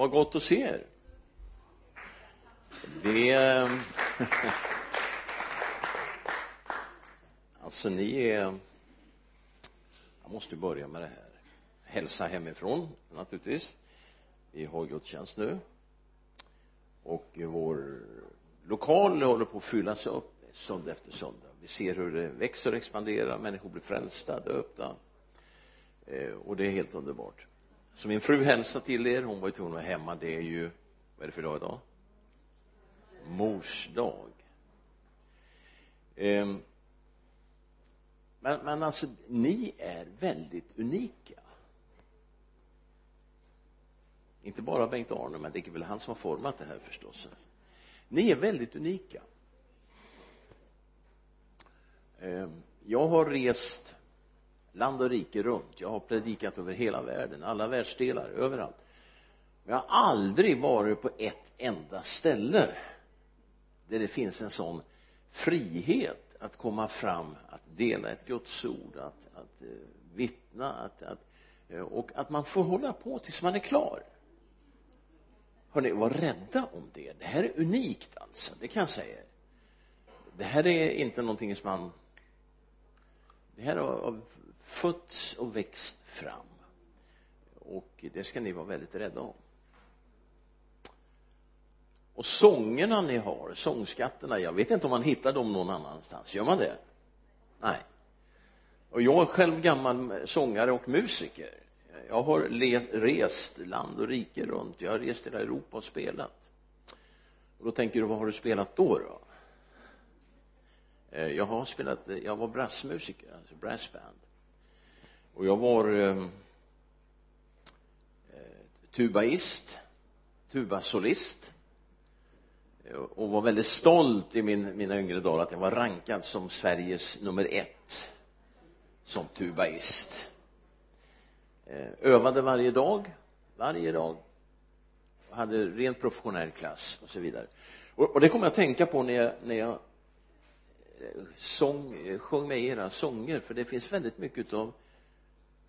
vad gott att se er. Det alltså ni är jag måste börja med det här. Hälsa hemifrån naturligtvis. Vi har gudstjänst nu. Och vår lokal håller på att fyllas upp söndag efter söndag. Vi ser hur det växer och expanderar. Människor blir frälsta, döpta. Eh, och det är helt underbart så min fru hälsar till er. Hon var ju tvungen att vara hemma. Det är ju vad är det för dag idag? Mors dag ehm, men, men alltså ni är väldigt unika. Inte bara Bengt-Arne men det är väl han som har format det här förstås. Ni är väldigt unika. Ehm, jag har rest land och rike runt. Jag har predikat över hela världen alla världsdelar överallt. Men jag har aldrig varit på ett enda ställe där det finns en sån frihet att komma fram att dela ett gudsord att, att eh, vittna att, att eh, och att man får hålla på tills man är klar. Hörni var rädda om det. Det här är unikt alltså. Det kan jag säga det här är inte någonting som man det här har fötts och växt fram. Och det ska ni vara väldigt rädda om. Och sångerna ni har, sångskatterna, jag vet inte om man hittar dem någon annanstans, gör man det? nej. Och jag är själv gammal sångare och musiker. Jag har rest land och rike runt. Jag har rest hela Europa och spelat. Och då tänker du vad har du spelat då då? Eh, jag har spelat jag var brassmusiker alltså brassband och jag var ehm, eh, tubaist tubasolist eh, och var väldigt stolt i min, mina yngre dagar att jag var rankad som Sveriges nummer ett som tubaist. Eh, övade varje dag varje dag. Hade rent professionell klass och så vidare. Och, och det kommer jag att tänka på när jag, när jag eh, sång, eh, sjöng med era sånger för det finns väldigt mycket av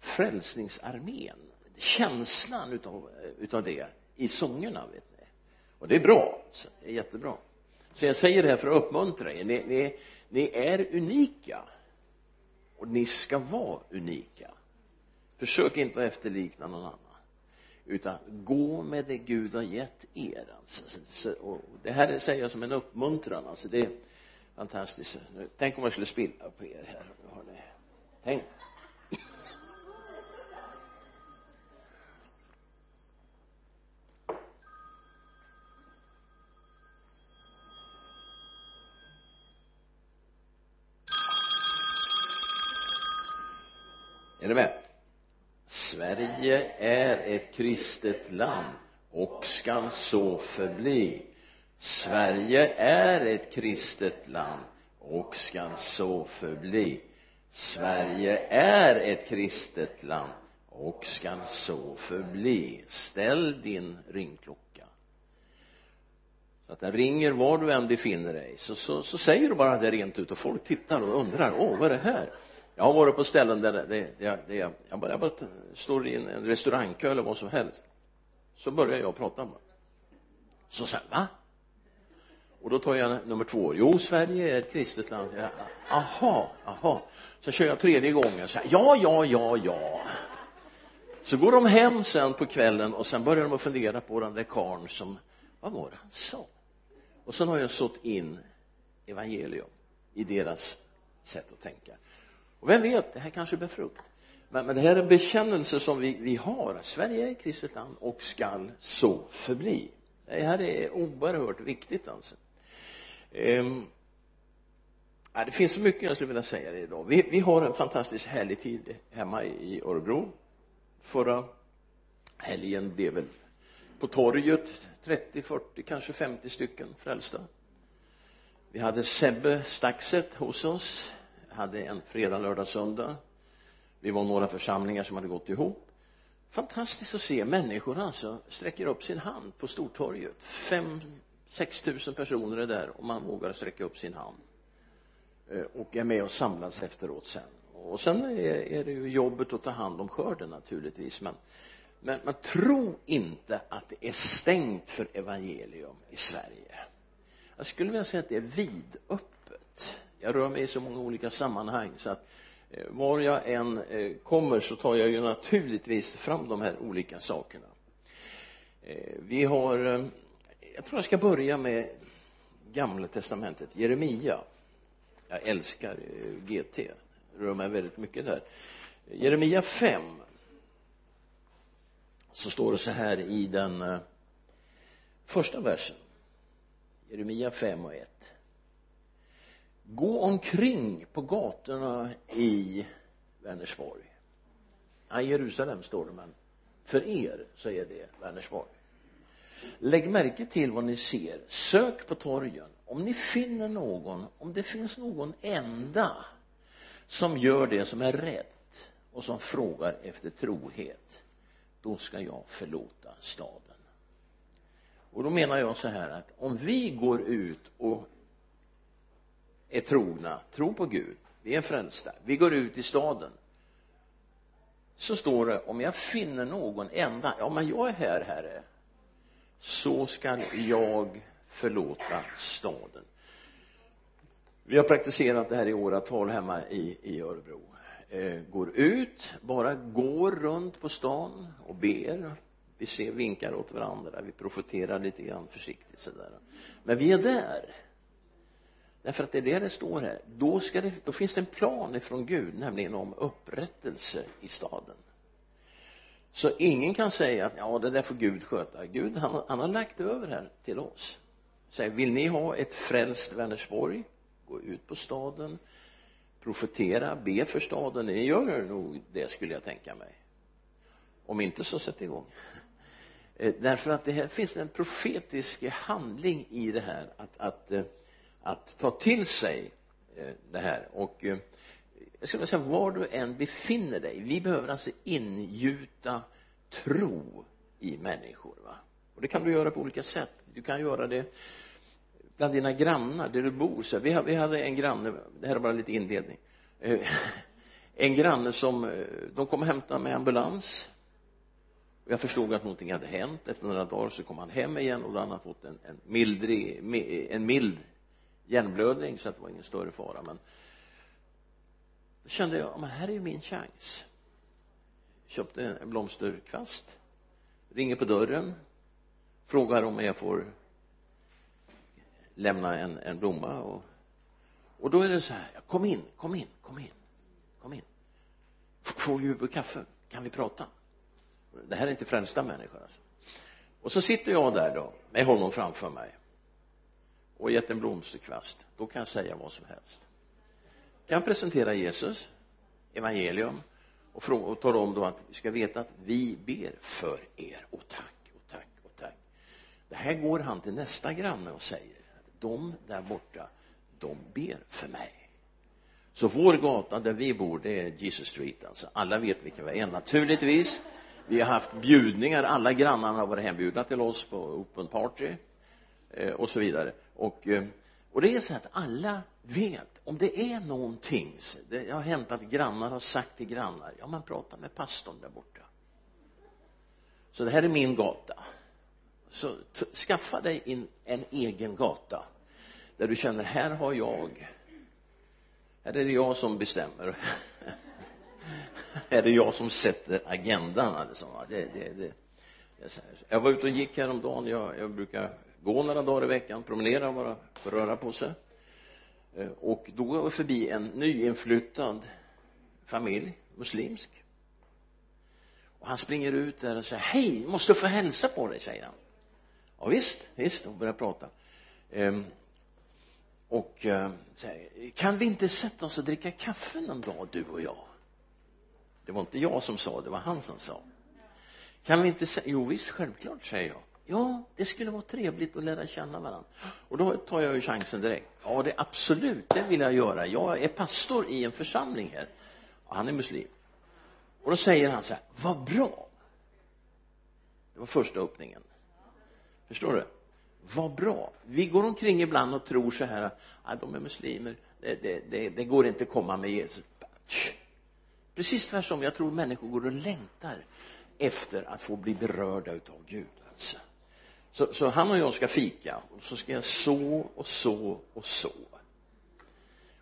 frälsningsarmén. Känslan utav, utav det i sångerna vet ni. Och det är bra. Det är jättebra. Så jag säger det här för att uppmuntra er. Ni, ni, ni är unika. Och ni ska vara unika. Försök inte att efterlikna någon annan. Utan gå med det Gud har gett er alltså. Och det här säger jag som en uppmuntran alltså. Det är fantastiskt. Tänk om jag skulle spilla på er här. Hörni. Tänk är ni med Sverige är ett kristet land och skall så förbli. Sverige är ett kristet land och skall så förbli. Sverige är ett kristet land och skall så förbli. Ställ din ringklocka. Så att den ringer var du än befinner dig så, så, så säger du bara det rent ut och folk tittar och undrar åh vad är det här? Jag har varit på ställen där det, det, det, jag bara, jag bara står i en, en restaurangkö eller vad som helst. Så börjar jag prata med så säger va? Och då tar jag nummer två. Jo Sverige är ett kristet land. Jag, aha, aha. Så kör jag tredje gången. Så här, ja, ja, ja, ja. Så går de hem sen på kvällen och sen börjar de att fundera på den där karln som vad var det han sa? Och sen har jag sått in evangelium i deras sätt att tänka och vem vet det här kanske bär frukt. Men, men det här är en bekännelse som vi, vi har. Sverige är ett kristet land och skall så förbli. Det här är oerhört viktigt alltså. Ehm, ja, det finns så mycket jag skulle vilja säga idag. Vi, vi har en fantastiskt härlig tid hemma i Örebro. Förra helgen blev väl på torget 30, 40, kanske 50 stycken frälsta. Vi hade Sebbe Staxet hos oss hade en fredag, lördag, söndag. Vi var några församlingar som hade gått ihop. Fantastiskt att se människor alltså sträcker upp sin hand på Stortorget. Fem, sex tusen personer är där och man vågar sträcka upp sin hand. Eh, och är med och samlas efteråt sen. Och sen är, är det ju jobbet att ta hand om skörden naturligtvis men men man tror inte att det är stängt för evangelium i Sverige. Jag skulle vilja säga att det är vidöppet jag rör mig i så många olika sammanhang så att eh, var jag än eh, kommer så tar jag ju naturligtvis fram de här olika sakerna. Eh, vi har jag tror jag ska börja med gamla testamentet Jeremia. Jag älskar GT rör mig väldigt mycket där. Jeremia 5 så står det så här i den första versen. Jeremia 5 och 1 gå omkring på gatorna i Vänersborg. Ja, Jerusalem står det men för er så är det Vänersborg. Lägg märke till vad ni ser. Sök på torgen. Om ni finner någon om det finns någon enda som gör det som är rätt och som frågar efter trohet då ska jag förlåta staden. Och då menar jag så här att om vi går ut och är trogna, tror på Gud, vi är frälsta, vi går ut i staden. Så står det om jag finner någon enda, ja men jag är här herre. Så ska jag förlåta staden. Vi har praktiserat det här i åratal hemma i, i Örebro. Eh, går ut, bara går runt på stan och ber. Vi ser vinkar åt varandra. Vi profeterar lite grann försiktigt sådär. Men vi är där därför att det är det det står här. Då ska det, då finns det en plan ifrån Gud nämligen om upprättelse i staden. Så ingen kan säga att ja det där får Gud sköta. Gud han, han har lagt över här till oss. Säger vill ni ha ett frälst Vänersborg? Gå ut på staden. Profetera, be för staden. Ni gör nog det skulle jag tänka mig. Om inte så sätt igång. Eh, därför att det här finns en profetisk handling i det här att, att, eh, att ta till sig eh, det här. Och eh, jag skulle säga var du än befinner dig vi behöver alltså ingjuta tro i människor va? Och det kan du göra på olika sätt. Du kan göra det bland dina grannar där du bor. Så vi, vi hade en granne det här är bara lite inledning. Eh, en granne som de kom och hämtade med ambulans. Och jag förstod att någonting hade hänt. Efter några dagar så kom han hem igen och då hade han fått en, en mildrig, en mild hjärnblödning så att det var ingen större fara men då kände jag, men här är ju min chans. Köpte en blomsterkvast ringer på dörren frågar om jag får lämna en, en blomma och och då är det så här kom in, kom in, kom in kom in. Får vi kaffe? Kan vi prata? Det här är inte främsta människor alltså. Och så sitter jag där då med honom framför mig och gett en blomsterkvast. Då kan jag säga vad som helst. Kan jag presentera Jesus evangelium och, fråga, och tala om då att vi ska veta att vi ber för er. Och tack och tack och tack. Det här går han till nästa granne och säger. De där borta de ber för mig. Så vår gata där vi bor det är Jesus Street alltså. Alla vet vilken vi är naturligtvis vi har haft bjudningar. Alla grannarna har varit hembjudna till oss på open party eh, och så vidare och eh, och det är så att alla vet om det är någonting det har hänt att grannar har sagt till grannar ja man pratar med pastorn där borta. Så det här är min gata. Så skaffa dig in en egen gata där du känner här har jag här är det jag som bestämmer. Här är det jag som sätter agendan alltså. Det, det, det jag var ute och gick häromdagen. Jag, jag brukar gå några dagar i veckan promenera bara för att röra på sig. Eh, och då går jag förbi en nyinflyttad familj muslimsk. Och han springer ut där och säger hej måste få hälsa på dig säger han. Ja visst visst och börjar prata. Ehm, och eh, säger kan vi inte sätta oss och dricka kaffe någon dag du och jag? Det var inte jag som sa det var han som sa. Kan vi inte säga jo visst självklart säger jag ja det skulle vara trevligt att lära känna varandra. Och då tar jag ju chansen direkt. Ja det absolut det vill jag göra. Jag är pastor i en församling här. Och han är muslim. Och då säger han så här vad bra. Det var första öppningen. Förstår du? Vad bra. Vi går omkring ibland och tror så här att de är muslimer. Det, det, det, det går inte att komma med Jesus. Precis tvärtom. Jag tror människor går och längtar efter att få bli berörda utav Gud alltså så, så han och jag ska fika och så ska jag så och så och så.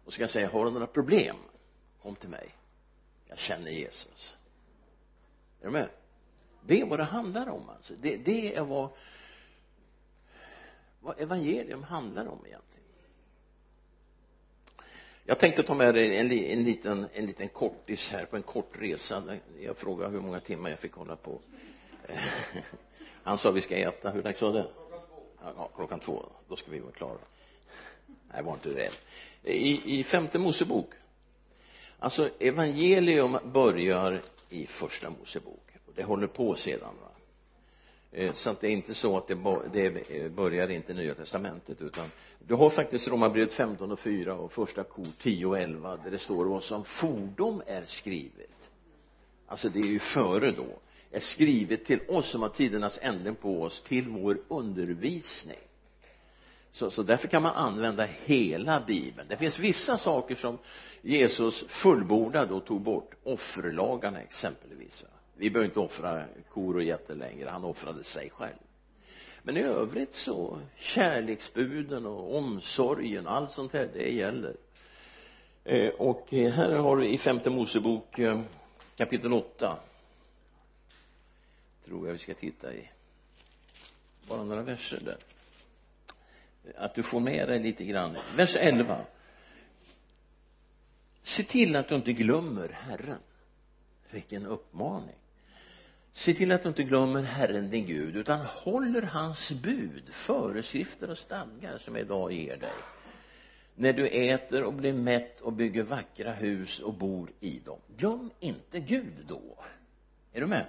Och ska jag säga har du några problem? Kom till mig. Jag känner Jesus. Är du med? Det är vad det handlar om alltså. Det, det är vad vad evangelium handlar om egentligen. Jag tänkte ta med dig en, en liten en liten kortis här på en kort resa. Jag frågade hur många timmar jag fick hålla på. han sa vi ska äta. Hur dags var det? Ja, klockan två. Då ska vi vara klara. Nej var inte rädd. I, i femte Mosebok alltså evangelium börjar i första Mosebok. Och det håller på sedan va? Eh, så att det är inte så att det, det börjar inte nya testamentet utan du har faktiskt romarbrevet 15 och 4 och första kor 10 och 11 där det står vad som fordom är skrivet. Alltså det är ju före då är skrivet till oss som har tidernas änden på oss till vår undervisning. Så, så därför kan man använda hela bibeln. Det finns vissa saker som Jesus fullbordade och tog bort. Offerlagarna exempelvis vi behöver inte offra kor och getter längre. Han offrade sig själv. Men i övrigt så kärleksbuden och omsorgen och allt sånt här det gäller. Eh, och här har du i femte Mosebok eh, kapitel 8 tror jag vi ska titta i. Bara några verser där. Att du får med dig lite grann. Vers 11 se till att du inte glömmer Herren. Vilken uppmaning. Se till att du inte glömmer Herren din Gud utan håller hans bud föreskrifter och stadgar som jag idag ger dig. När du äter och blir mätt och bygger vackra hus och bor i dem. Glöm inte Gud då. Är du med?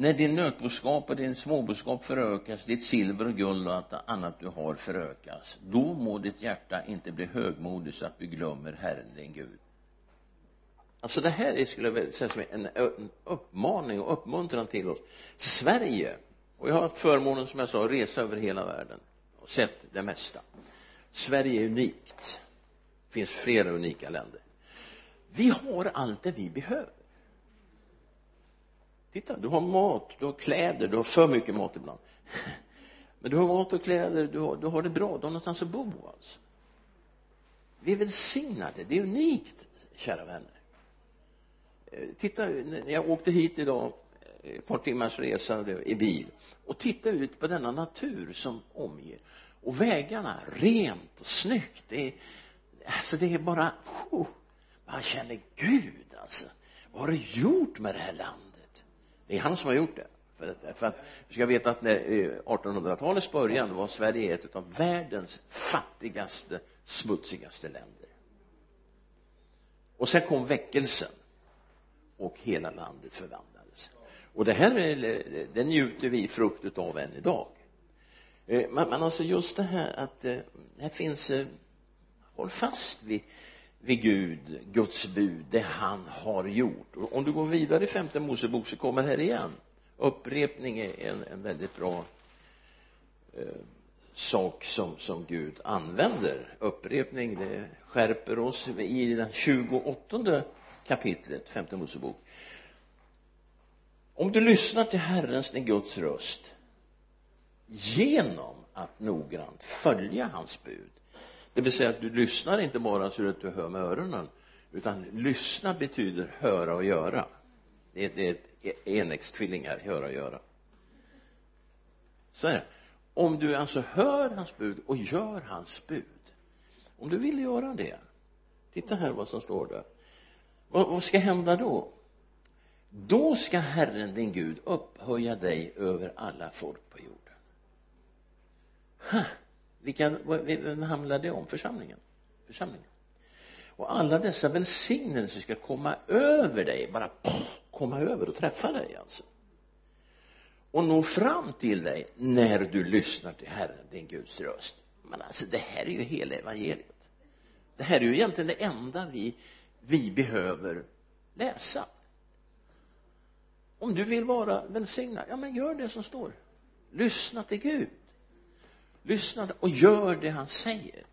När din nötboskap och din småboskap förökas ditt silver och guld och allt annat du har förökas då må ditt hjärta inte bli högmodigt så att du glömmer Herren din Gud. Alltså det här är, skulle jag vilja säga som en, uppmaning och uppmuntran till oss. Sverige och jag har haft förmånen som jag sa att resa över hela världen och sett det mesta. Sverige är unikt. Det finns flera unika länder. Vi har allt det vi behöver titta du har mat, du har kläder, du har för mycket mat ibland. Men du har mat och kläder, du har, du har det bra, du har någonstans att bo alltså. Vi är välsignade, det är unikt kära vänner. Eh, titta, när jag åkte hit idag eh, ett par timmars resa i bil. Och titta ut på denna natur som omger. Och vägarna rent och snyggt det är alltså det är bara oh, man känner Gud alltså. Vad har du gjort med det här landet? Det är han som har gjort det. För att, för att du ska veta att när eh, 1800-talets början var Sverige ett av världens fattigaste smutsigaste länder. Och sen kom väckelsen och hela landet förvandlades. Och det här eh, det njuter vi frukt av än idag. Eh, men, men alltså just det här att här finns håll fast vid vid Gud, Guds bud, det han har gjort. Och om du går vidare i femte Mosebok så kommer det här igen. Upprepning är en, en väldigt bra eh, sak som, som Gud använder. Upprepning det skärper oss i den 28 kapitlet femte Mosebok. Om du lyssnar till Herrens, din Guds röst genom att noggrant följa hans bud det vill säga att du lyssnar inte bara så att du hör med öronen utan lyssna betyder höra och göra. Det är, det är ett e-, enäggstvillingar, höra och göra. Så är det om du alltså hör hans bud och gör hans bud om du vill göra det titta här vad som står där. Vad, vad ska hända då? Då ska Herren din Gud upphöja dig över alla folk på jorden. Ha! Vilka, vem handlar det om? Församlingen. Församlingen. Och alla dessa välsignelser ska komma över dig bara komma över och träffa dig alltså. Och nå fram till dig när du lyssnar till Herren din Guds röst. Men alltså det här är ju hela evangeliet. Det här är ju egentligen det enda vi vi behöver läsa. Om du vill vara välsignad ja men gör det som står. Lyssna till Gud lyssna och gör det han säger.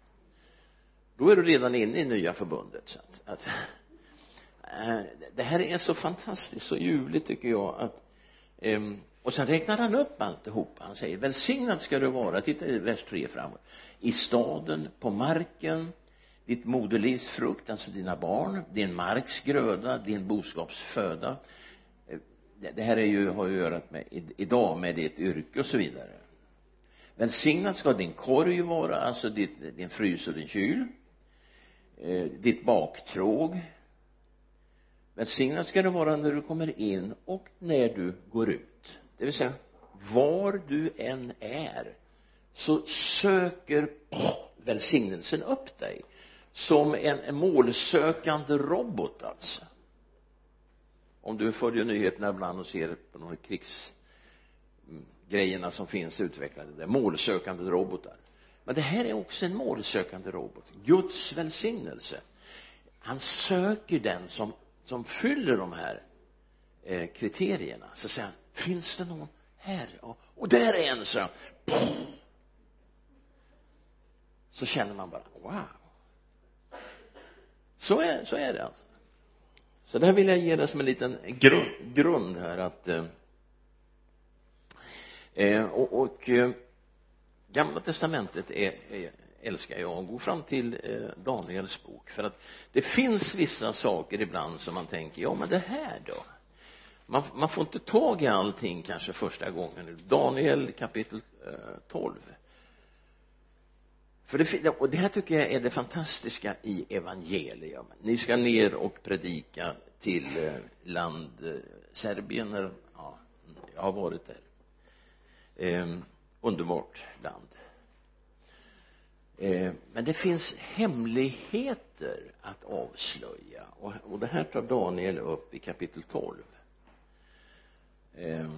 Då är du redan inne i nya förbundet så att, att äh, det här är så fantastiskt så ljuvligt tycker jag att ehm, och sen räknar han upp alltihopa. Han säger välsignad ska du vara. Titta i vers 3 framåt. I staden på marken ditt moderlivs frukt alltså dina barn din marks gröda din boskaps föda eh, det här är ju, har ju att göra med idag med ditt yrke och så vidare välsignad ska din korg vara alltså ditt, din frys och din kyl. Eh, ditt baktråg. Välsignad ska det vara när du kommer in och när du går ut. Det vill säga var du än är så söker välsignelsen upp dig som en, målsökande robot alltså. Om du följer nyheterna ibland och ser på några grejerna som finns utvecklade. Där målsökande robotar. Men det här är också en målsökande robot. Guds välsignelse. Han söker den som som fyller de här eh, kriterierna. Så säger han finns det någon här? Och, och där är en så så känner man bara wow. Så är, så är det alltså. Så där vill jag ge det som en liten grund, grund här att eh, eh och, och eh, gamla testamentet är, är älskar jag gå fram till eh, Daniels bok. För att det finns vissa saker ibland som man tänker ja men det här då? Man, man får inte tag i allting kanske första gången. Daniel kapitel eh, 12 för det, och det här tycker jag är det fantastiska i evangelium. Ni ska ner och predika till eh, land eh, Serbien eller ja, jag har varit där eh, underbart land. Eh, men det finns hemligheter att avslöja. Och, och det här tar Daniel upp i kapitel 12 eh,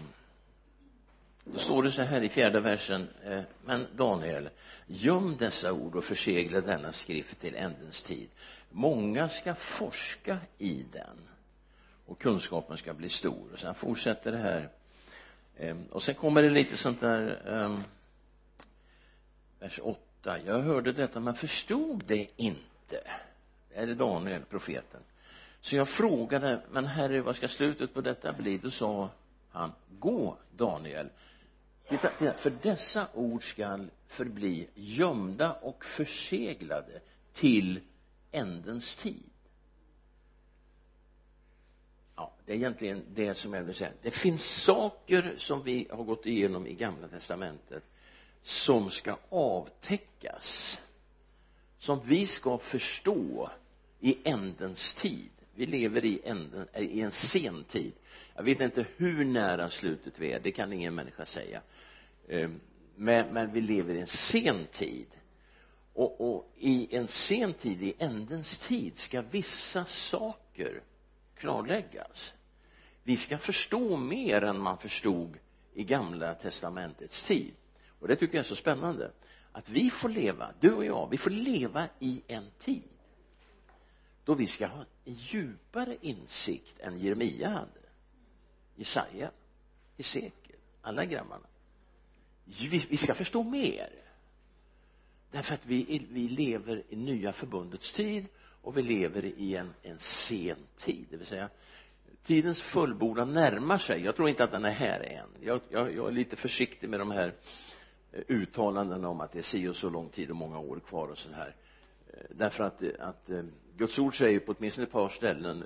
då står det så här i fjärde versen. Eh, men Daniel göm dessa ord och försegla denna skrift till ändens tid. Många ska forska i den och kunskapen ska bli stor. Och sen fortsätter det här. Ehm, och sen kommer det lite sånt där ehm, vers 8 jag hörde detta men förstod det inte? Det är Daniel profeten. Så jag frågade men herre vad ska slutet på detta bli? Då sa han gå Daniel. Titta, titta för dessa ord skall förbli gömda och förseglade till ändens tid ja det är egentligen det som jag vill säga det finns saker som vi har gått igenom i gamla testamentet som ska avtäckas som vi ska förstå i ändens tid. Vi lever i, änden, i en sen tid. Jag vet inte hur nära slutet vi är det kan ingen människa säga. Ehm, men, men vi lever i en sen tid. Och, och i en sen tid, i ändens tid ska vissa saker klarläggas. Vi ska förstå mer än man förstod i gamla testamentets tid. Och det tycker jag är så spännande. Att vi får leva, du och jag, vi får leva i en tid då vi ska ha en djupare insikt än Jeremia hade Jesaja Hesekiel alla grabbarna. Vi, vi ska förstå mer. Därför att vi, vi lever i nya förbundets tid och vi lever i en, en sen tid. Det vill säga tidens fullbordan närmar sig. Jag tror inte att den är här än. Jag, jag, jag är lite försiktig med de här eh, uttalandena om att det är si och så lång tid och många år kvar och så här. Eh, därför att, eh, att eh, Guds ord säger på åtminstone ett par ställen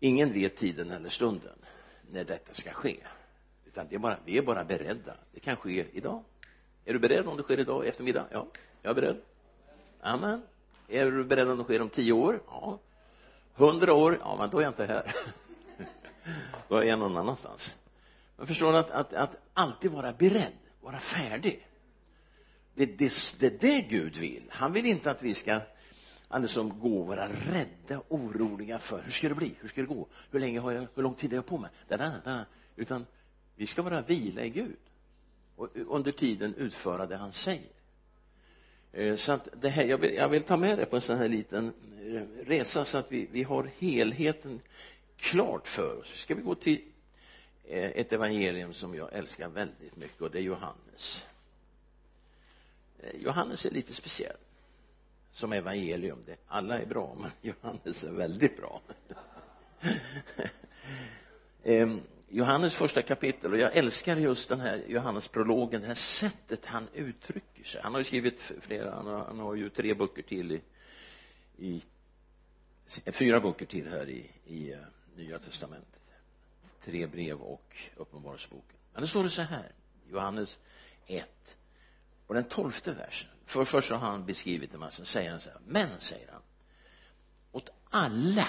ingen vet tiden eller stunden när detta ska ske. Utan det är bara, vi är bara beredda. Det kan ske idag. Är du beredd om det sker idag i eftermiddag? Ja jag är beredd. Amen är du beredd om det sker om tio år? Ja. Hundra år? Ja men då är jag inte här. Då är jag någon annanstans. Men förstår ni att, att, att alltid vara beredd vara färdig? Det, det, det är det Gud vill. Han vill inte att vi ska som gå vara rädda oroliga för hur ska det bli? Hur ska det gå? Hur länge har jag hur lång tid har jag på mig? Där, där, där. utan vi ska vara vila i Gud. Och under tiden utföra det han säger Eh, så att det här, jag vill, jag vill ta med det på en sån här liten eh, resa så att vi, vi har helheten klart för oss. Ska vi gå till eh, ett evangelium som jag älskar väldigt mycket och det är Johannes. Johannes är lite speciell. Som evangelium det, alla är bra men Johannes är väldigt bra. Ehm, Johannes första kapitel och jag älskar just den här Johannesprologen det här sättet han uttrycker sig. Han har ju skrivit flera han har, han har ju tre böcker till i, i fyra böcker till här i, i eh, nya testamentet. Tre brev och uppenbarelseboken. Men då står det så här Johannes 1 och den tolfte versen. För först har han beskrivit det men sen säger han så här men säger han åt alla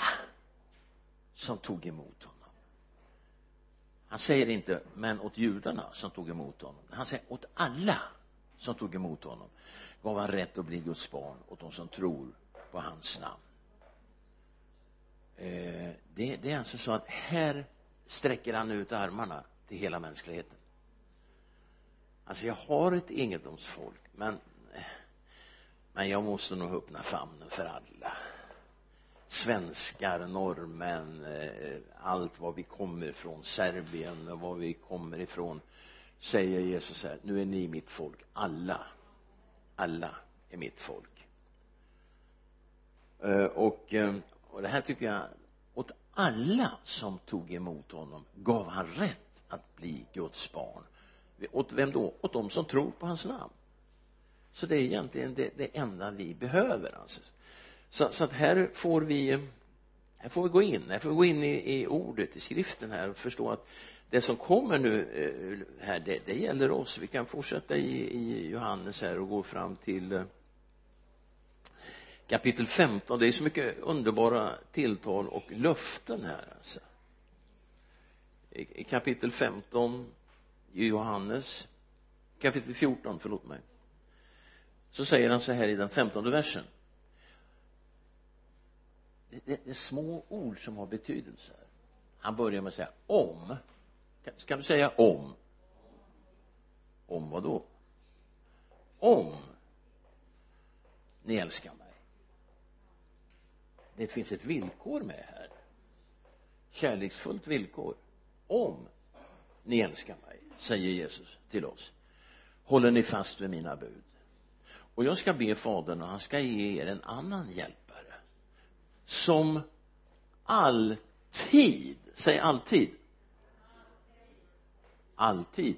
som tog emot honom han säger inte men åt judarna som tog emot honom. Han säger åt alla som tog emot honom gav han rätt att bli Guds barn åt de som tror på hans namn. Eh, det, det är alltså så att här sträcker han ut armarna till hela mänskligheten. Alltså jag har ett egendomsfolk men men jag måste nog öppna famnen för alla svenskar, norrmän, eh, allt var vi kommer ifrån, Serbien och var vi kommer ifrån säger Jesus här, nu är ni mitt folk, alla alla är mitt folk. Eh, och, eh, och det här tycker jag åt alla som tog emot honom gav han rätt att bli Guds barn. Åt vem då? åt de som tror på hans namn. Så det är egentligen det, det enda vi behöver alltså så, så att här får vi här får vi gå in, här får vi gå in i, i ordet, i skriften här och förstå att det som kommer nu eh, här, det, det gäller oss. Vi kan fortsätta i, i Johannes här och gå fram till eh, kapitel 15 det är så mycket underbara tilltal och löften här alltså. I, i kapitel 15 i Johannes kapitel 14, förlåt mig så säger han så här i den femtonde versen det, det, är små ord som har betydelse. Han börjar med att säga om. Ska du säga om? Om vad då? Om. Ni älskar mig. Det finns ett villkor med här. Kärleksfullt villkor. Om. Ni älskar mig säger Jesus till oss. Håller ni fast vid mina bud? Och jag ska be fadern och han ska ge er en annan hjälp som alltid säg alltid. Alltid.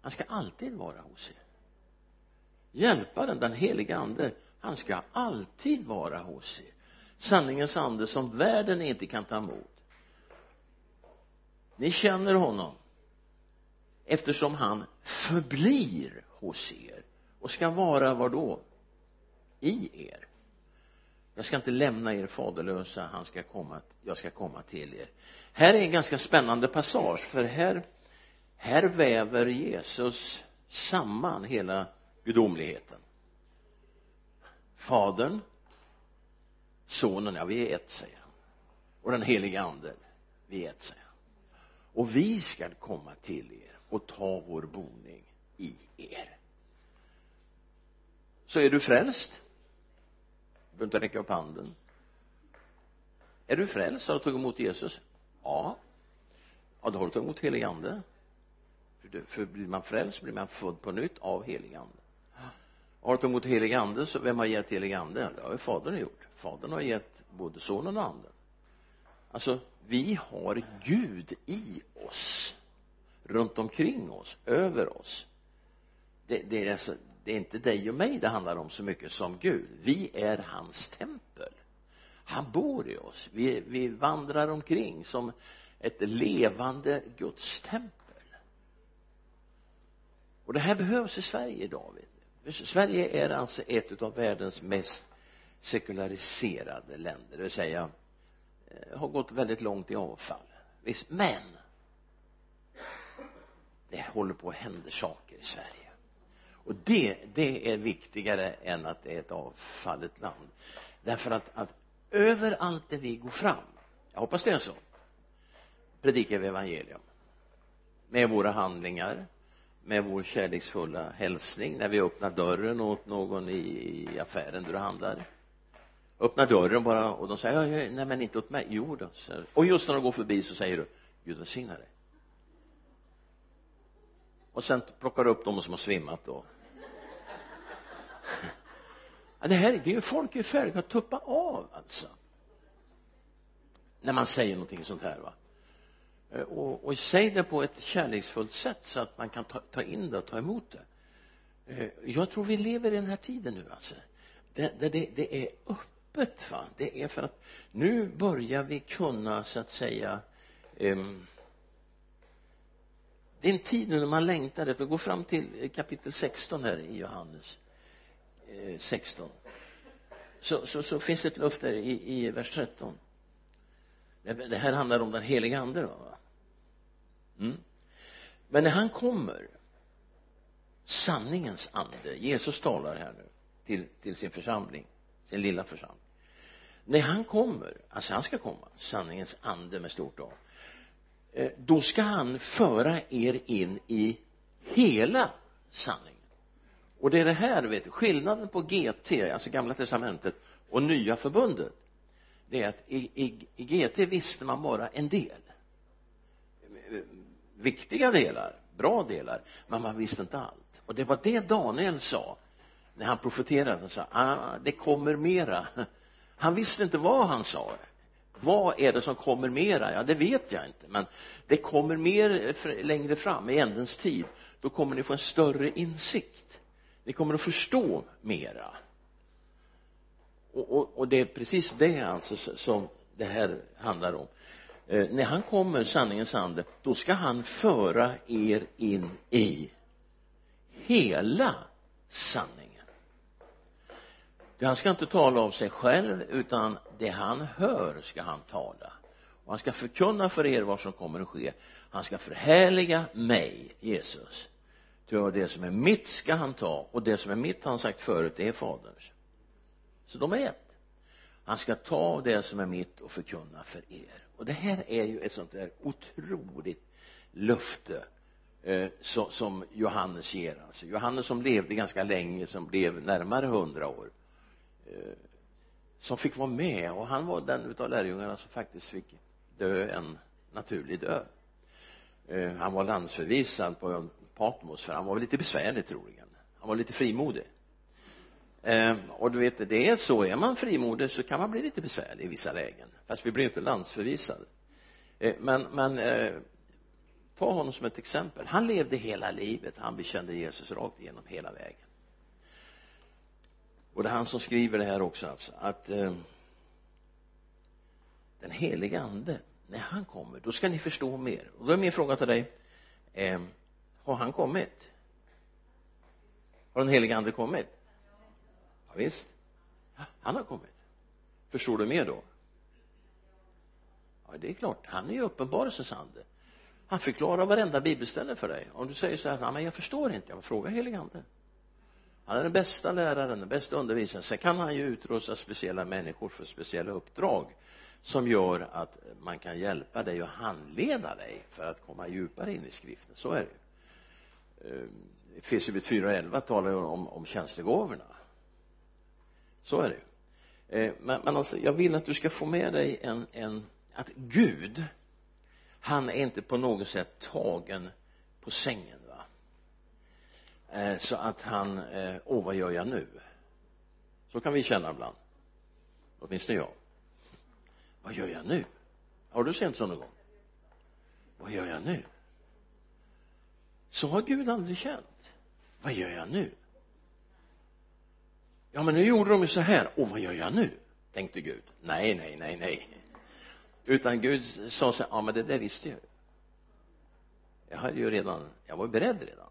Han ska alltid vara hos er. Hjälparen den helige ande han ska alltid vara hos er. Sanningens ande som världen inte kan ta emot. Ni känner honom eftersom han förblir hos er och ska vara var då? I er. Jag ska inte lämna er faderlösa han ska komma jag ska komma till er. Här är en ganska spännande passage för här här väver Jesus samman hela gudomligheten. Fadern sonen, ja vi är ett säger han. Och den helige ande vi är ett säger han. Och vi ska komma till er och ta vår boning i er. Så är du frälst? Behöver inte räcka upp handen. Är du frälst har du tagit emot Jesus? Ja. Ja då har du tagit emot helig ande. För, för blir man frälst blir man född på nytt av helig ande. Har du tagit emot helig ande så vem har gett helig ande? Det har ju fadern gjort. Fadern har gett både sonen och anden. Alltså vi har Gud i oss. Runt omkring oss, över oss. Det, det är alltså det är inte dig och mig det handlar om så mycket som Gud. Vi är hans tempel. Han bor i oss. Vi, vi vandrar omkring som ett levande gudstempel och det här behövs i Sverige idag Sverige är alltså ett av världens mest sekulariserade länder. Det vill säga eh, har gått väldigt långt i avfall. Visst men det håller på att hända saker i Sverige och det, det är viktigare än att det är ett avfallet land. Därför att, att överallt där vi går fram jag hoppas det är så predikar vi evangelium. Med våra handlingar med vår kärleksfulla hälsning när vi öppnar dörren åt någon i, affären där du handlar. Öppnar dörren bara och de säger nej men inte åt mig. Jo då och just när de går förbi så säger du Gud välsigna dig. Och sen plockar du upp de som har svimmat då ja, det här det är ju folk i färg att tuppa av alltså. När man säger någonting sånt här va. Eh, och, och säg det på ett kärleksfullt sätt så att man kan ta, ta in det och ta emot det. Eh, jag tror vi lever i den här tiden nu alltså. Där det, det, det är öppet va. Det är för att nu börjar vi kunna så att säga um, det är en tid nu när man längtar efter, gå fram till eh, kapitel 16 här i Johannes. Eh, 16 så, så, så finns det ett löfte i, i vers 13 det, det här handlar om den heliga ande då va? Mm. men när han kommer sanningens ande Jesus talar här nu till, till sin församling sin lilla församling. När han kommer alltså han ska komma sanningens ande med stort A eh, då ska han föra er in i hela sanningen och det är det här vet du skillnaden på GT alltså gamla testamentet och nya förbundet. Det är att i, i, i GT visste man bara en del. Viktiga delar bra delar men man visste inte allt. Och det var det Daniel sa när han profeterade. Han sa ah, det kommer mera. Han visste inte vad han sa. Vad är det som kommer mera? Ja det vet jag inte men det kommer mer längre fram i ändens tid. Då kommer ni få en större insikt ni kommer att förstå mera. Och, och, och det är precis det alltså som det här handlar om. Eh, när han kommer sanningens ande då ska han föra er in i hela sanningen. Han ska inte tala av sig själv utan det han hör ska han tala. Och han ska förkunna för er vad som kommer att ske. Han ska förhärliga mig Jesus ty det som är mitt ska han ta och det som är mitt har han sagt förut det är faderns. Så de är ett. Han ska ta det som är mitt och förkunna för er. Och det här är ju ett sånt där otroligt löfte eh, så, som Johannes ger alltså. Johannes som levde ganska länge som blev närmare hundra år eh, som fick vara med. Och han var den utav lärjungarna som faktiskt fick dö en naturlig död. Eh, han var landsförvisad på Patmos för han var väl lite besvärlig troligen han var lite frimodig. Eh, och du vet det är så är man frimodig så kan man bli lite besvärlig i vissa lägen. Fast vi blir inte landsförvisade. Eh, men men eh, ta honom som ett exempel. Han levde hela livet. Han bekände Jesus rakt igenom hela vägen. Och det är han som skriver det här också alltså att eh, den heliga ande när han kommer då ska ni förstå mer. Och då är min fråga till dig. Eh, har han kommit? Har den helige ande kommit? Ja, visst. Han har kommit. Förstår du mer då? Ja det är klart. Han är ju uppenbarelsens ande han förklarar varenda bibelställe för dig. Om du säger så här nej men jag förstår inte. Jag frågar helige ande. Han är den bästa läraren, den bästa undervisaren. Sen kan han ju utrusta speciella människor för speciella uppdrag som gör att man kan hjälpa dig och handleda dig för att komma djupare in i skriften. Så är det Eh, Efesierbrevet 4.11 talar ju om, om tjänstegåvorna så är det eh, men, men alltså jag vill att du ska få med dig en, en att Gud han är inte på något sätt tagen på sängen va? Eh, så att han eh, åh vad gör jag nu? Så kan vi känna ibland. Åtminstone jag. Vad gör jag nu? Har du känt så någon gång? Vad gör jag nu? Så har Gud aldrig känt. Vad gör jag nu? Ja men nu gjorde de ju så här. Och vad gör jag nu? Tänkte Gud. Nej nej nej nej. Utan Gud sa så här ja men det där visste jag jag hade ju redan jag var beredd redan.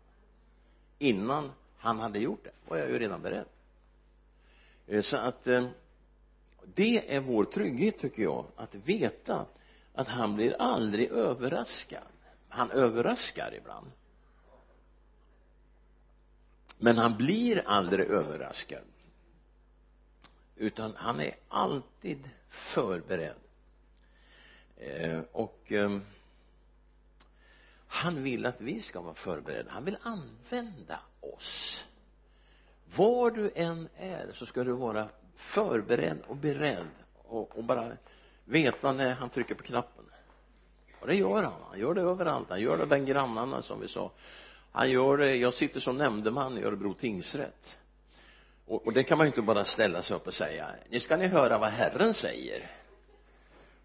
Innan han hade gjort det var jag ju redan beredd. Eh, så att eh, det är vår trygghet tycker jag att veta att han blir aldrig överraskad. Han överraskar ibland men han blir aldrig överraskad. Utan han är alltid förberedd. Eh, och eh, han vill att vi ska vara förberedda. Han vill använda oss. Var du än är så ska du vara förberedd och beredd och, och bara veta när han trycker på knappen. Och det gör han. Han gör det överallt. Han gör det bland grannarna som vi sa han gör det jag sitter som nämndeman i Örebro tingsrätt. Och, och det kan man ju inte bara ställa sig upp och säga nu ska ni höra vad Herren säger.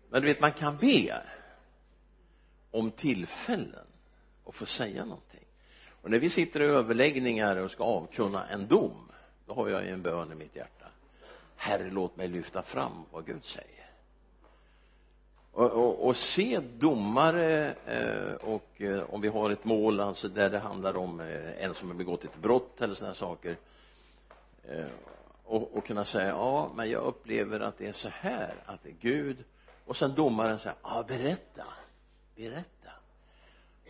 Men du vet man kan be om tillfällen att få säga någonting. Och när vi sitter i överläggningar och ska avkunna en dom då har jag en bön i mitt hjärta. Herre låt mig lyfta fram vad Gud säger och, och, och se domare eh, och eh, om vi har ett mål alltså där det handlar om eh, en som har begått ett brott eller sådana saker. Eh, och, och kunna säga ja men jag upplever att det är så här att det är Gud. Och sen domaren säger ja berätta berätta.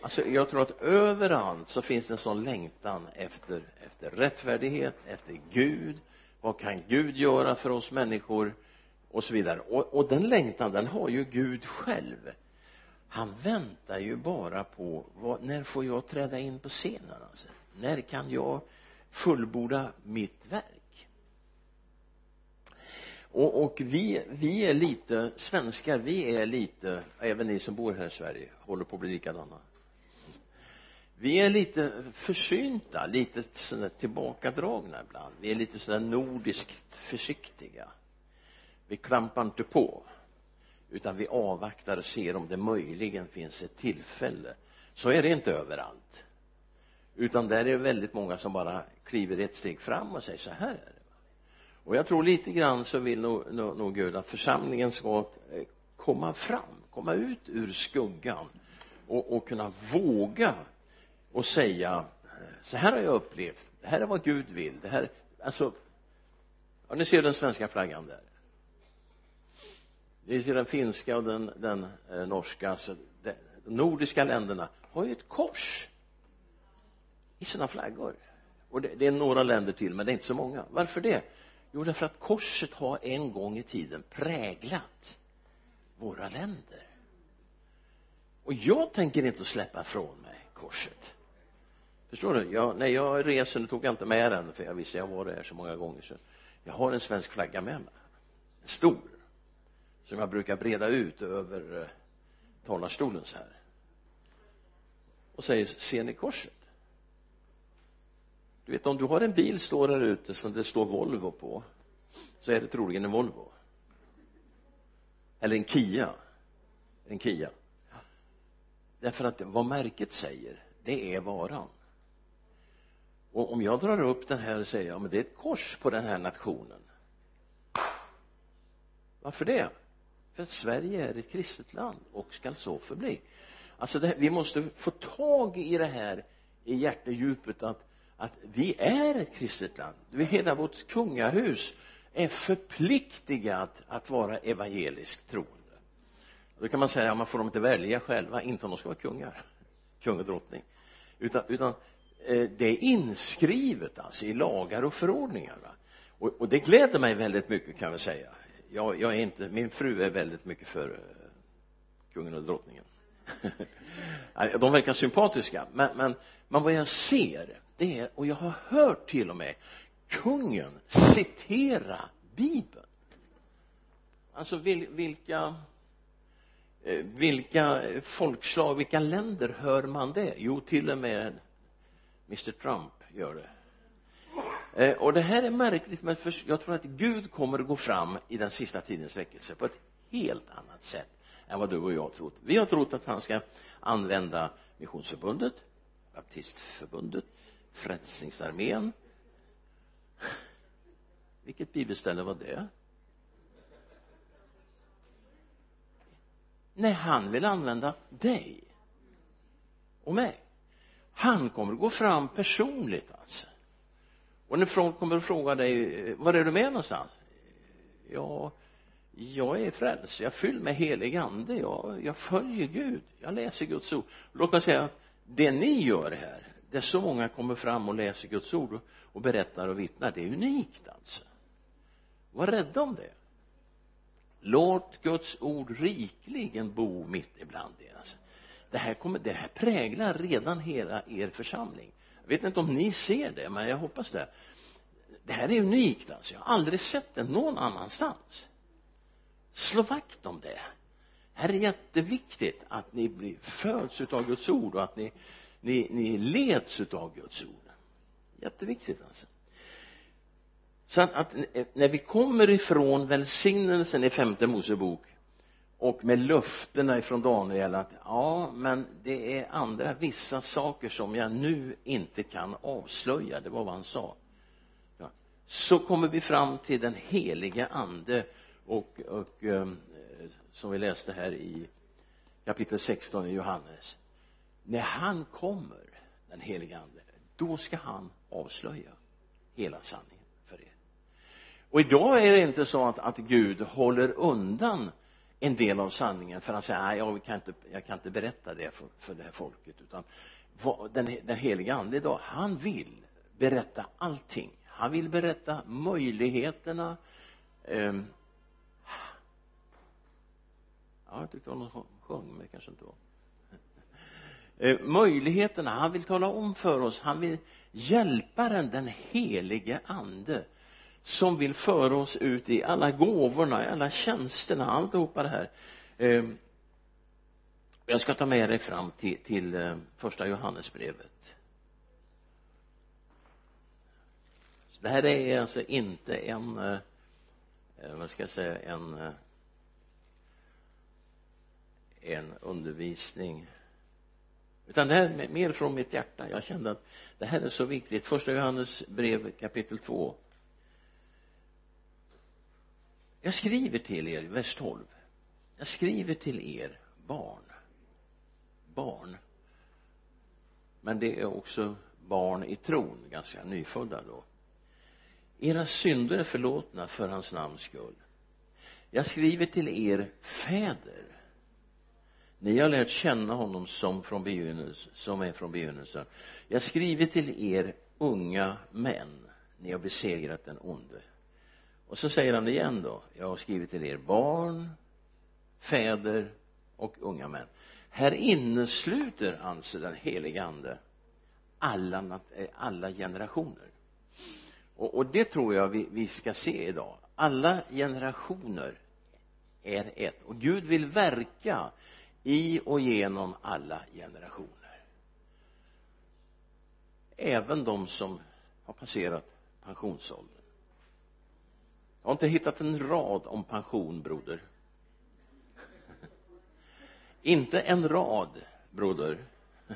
Alltså jag tror att överallt så finns det en sån längtan efter efter rättfärdighet efter Gud. Vad kan Gud göra för oss människor? Och så vidare. Och, och den längtan den har ju Gud själv. Han väntar ju bara på vad, när får jag träda in på scenen alltså? När kan jag fullborda mitt verk? Och, och vi, vi är lite svenskar, vi är lite, även ni som bor här i Sverige håller på att bli likadana. Vi är lite försynta, lite sådär tillbakadragna ibland. Vi är lite sådär nordiskt försiktiga vi klampar inte på utan vi avvaktar och ser om det möjligen finns ett tillfälle. Så är det inte överallt. Utan där är det väldigt många som bara kliver ett steg fram och säger så här är det. Och jag tror lite grann så vill nog, nog, nog Gud att församlingen ska eh, komma fram komma ut ur skuggan och, och kunna våga och säga så här har jag upplevt. Det här är vad Gud vill. Det här alltså ja ni ser den svenska flaggan där ni ser den finska och den, den eh, norska alltså de, de nordiska länderna har ju ett kors i sina flaggor. Och det, det, är några länder till men det är inte så många. Varför det? Jo därför att korset har en gång i tiden präglat våra länder. Och jag tänker inte släppa ifrån mig korset. Förstår du? Jag, när jag reser nu tog jag inte med den för jag visste jag var där så många gånger så jag har en svensk flagga med mig. En stor som jag brukar breda ut över eh, talarstolen så här. Och säger ser ni korset? Du vet om du har en bil står där ute som det står Volvo på så är det troligen en Volvo. Eller en Kia. En Kia. Därför att vad märket säger det är varan. Och om jag drar upp den här och säger ja men det är ett kors på den här nationen. Varför det? Att Sverige är ett kristet land och skall så förbli. Alltså det, vi måste få tag i det här i hjärtedjupet att att vi är ett kristet land. Hela vårt kungahus är förpliktigat att vara evangeliskt troende. Då kan man säga, ja man får de inte välja själva inte om de ska vara kungar kung och drottning. Utan, utan eh, det är inskrivet alltså i lagar och förordningar va? Och, och det gläder mig väldigt mycket kan jag säga jag, jag är inte, min fru är väldigt mycket för eh, kungen och drottningen. De verkar sympatiska men, men, men vad jag ser det är, och jag har hört till och med kungen citera bibeln. Alltså vil, vilka eh, vilka folkslag, vilka länder hör man det? Jo, till och med Mr Trump gör det eh, och det här är märkligt men för, jag tror att Gud kommer att gå fram i den sista tidens väckelse på ett helt annat sätt än vad du och jag har trott. Vi har trott att han ska använda missionsförbundet baptistförbundet frälsningsarmén. Vilket bibelställe var det? Nej han vill använda dig och mig. Han kommer att gå fram personligt alltså och när folk kommer och frågar dig eh, var är du med någonstans? Ja jag är frälst. Jag är fylld med helig ande. Jag, jag följer Gud. Jag läser Guds ord. Låt mig säga att det ni gör här där så många kommer fram och läser Guds ord och, och berättar och vittnar. Det är unikt alltså. Var rädda om det. Låt Guds ord rikligen bo mitt ibland er alltså. Det här kommer, det här präglar redan hela er församling vet inte om ni ser det men jag hoppas det. Det här är unikt alltså. Jag har aldrig sett det någon annanstans. Slå vakt om det. Här är jätteviktigt att ni blir föds utav Guds ord och att ni ni, ni leds utav Guds ord. Jätteviktigt alltså. Så att, att när vi kommer ifrån välsignelsen i femte Mosebok och med löftena ifrån Daniel att ja men det är andra vissa saker som jag nu inte kan avslöja. Det var vad han sa. Ja. så kommer vi fram till den heliga ande och, och um, som vi läste här i kapitel 16 i Johannes. När han kommer den heliga ande då ska han avslöja hela sanningen för er. Och idag är det inte så att, att Gud håller undan en del av sanningen för han säger nej jag kan inte, jag kan inte berätta det för, för det här folket. Utan den, den heliga ande idag han vill berätta allting. Han vill berätta möjligheterna eh, ja jag tyckte någon sjöng men det kanske inte var. Eh, möjligheterna han vill tala om för oss han vill hjälpa den den helige ande som vill föra oss ut i alla gåvorna, i alla tjänsterna, alltihopa det här. Ehm, jag ska ta med dig fram till, till eh, första Johannesbrevet. Det här är alltså inte en eh, eh, vad ska jag säga en en undervisning. Utan det här är mer från mitt hjärta. Jag kände att det här är så viktigt. Första Johannes brev kapitel 2 jag skriver till er, vers 12 jag skriver till er barn. Barn. Men det är också barn i tron, ganska nyfödda då. Era synder är förlåtna för hans namns skull. Jag skriver till er fäder. Ni har lärt känna honom som från begynnelsen, som är från begynnelsen. Jag skriver till er unga män. Ni har besegrat den onde och så säger han det igen då jag har skrivit till er barn fäder och unga män. Här innesluter alltså den helige ande alla, eh, alla generationer. Och, och det tror jag vi, vi ska se idag. Alla generationer är ett. Och Gud vill verka i och genom alla generationer. Även de som har passerat pensionsåldern jag har inte hittat en rad om pension broder. Inte en rad broder.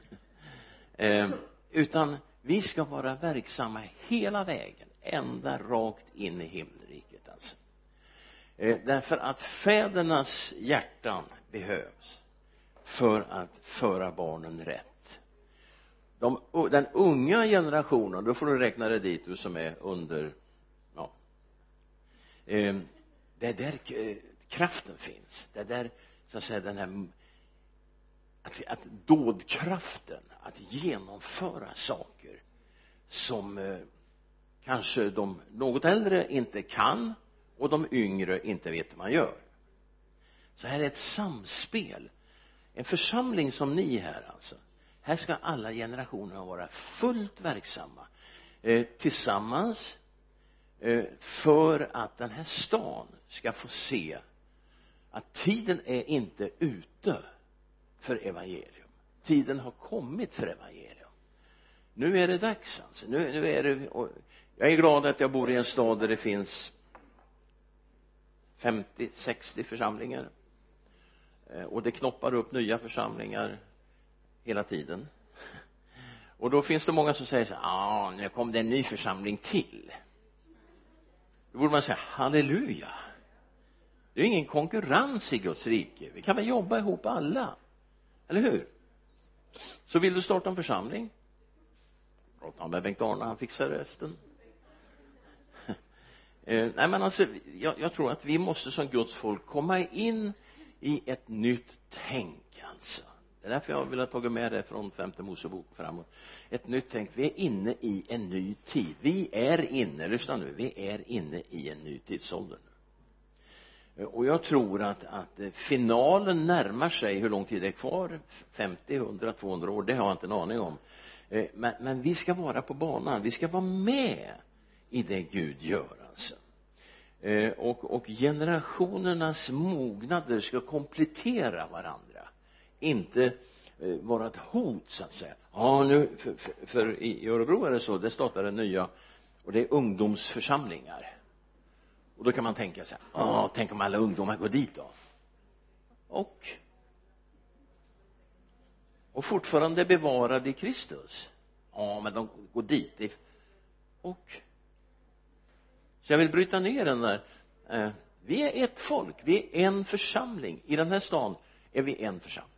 Eh, utan vi ska vara verksamma hela vägen ända rakt in i himmelriket alltså. Eh, därför att fädernas hjärtan behövs för att föra barnen rätt. De, den unga generationen då får du räkna dig dit du som är under eh, det är där eh, kraften finns. Det är där så att säga den här att, att dådkraften att genomföra saker som eh, kanske de något äldre inte kan och de yngre inte vet hur man gör. Så här är ett samspel. En församling som ni här alltså. Här ska alla generationer vara fullt verksamma eh, tillsammans Eh, för att den här stan ska få se att tiden är inte ute för evangelium. Tiden har kommit för evangelium. Nu är det dags alltså. Nu, nu är det jag är glad att jag bor i en stad där det finns 50, 60 församlingar. Eh, och det knoppar upp nya församlingar hela tiden. Och då finns det många som säger så ja ah, nu kom det en ny församling till då borde man säga halleluja. Det är ingen konkurrens i Guds rike. Vi kan väl jobba ihop alla. Eller hur? Så vill du starta en församling? Prata med Bengt-Arne han fixar resten. Eh, nej men alltså jag, jag, tror att vi måste som Guds folk komma in i ett nytt tänk alltså det är därför jag har velat tagit med det från femte Mosebok framåt. Ett nytt tänk. Vi är inne i en ny tid. Vi är inne, lyssna nu, vi är inne i en ny tidsålder. Och jag tror att, att finalen närmar sig hur lång tid det är kvar. 50, 100, 200 år det har jag inte en aning om. Eh, men, men vi ska vara på banan. Vi ska vara med i det Gud gör alltså. Eh, och, och generationernas mognader ska komplettera varandra inte eh, vara ett hot så att säga. Ja nu för, för, för i Örebro är det så det startar nya och det är ungdomsförsamlingar. Och då kan man tänka sig ja tänk om alla ungdomar går dit då? Och? Och fortfarande bevarade i Kristus? Ja men de går dit. Och? Så jag vill bryta ner den där eh, vi är ett folk, vi är en församling. I den här stan är vi en församling.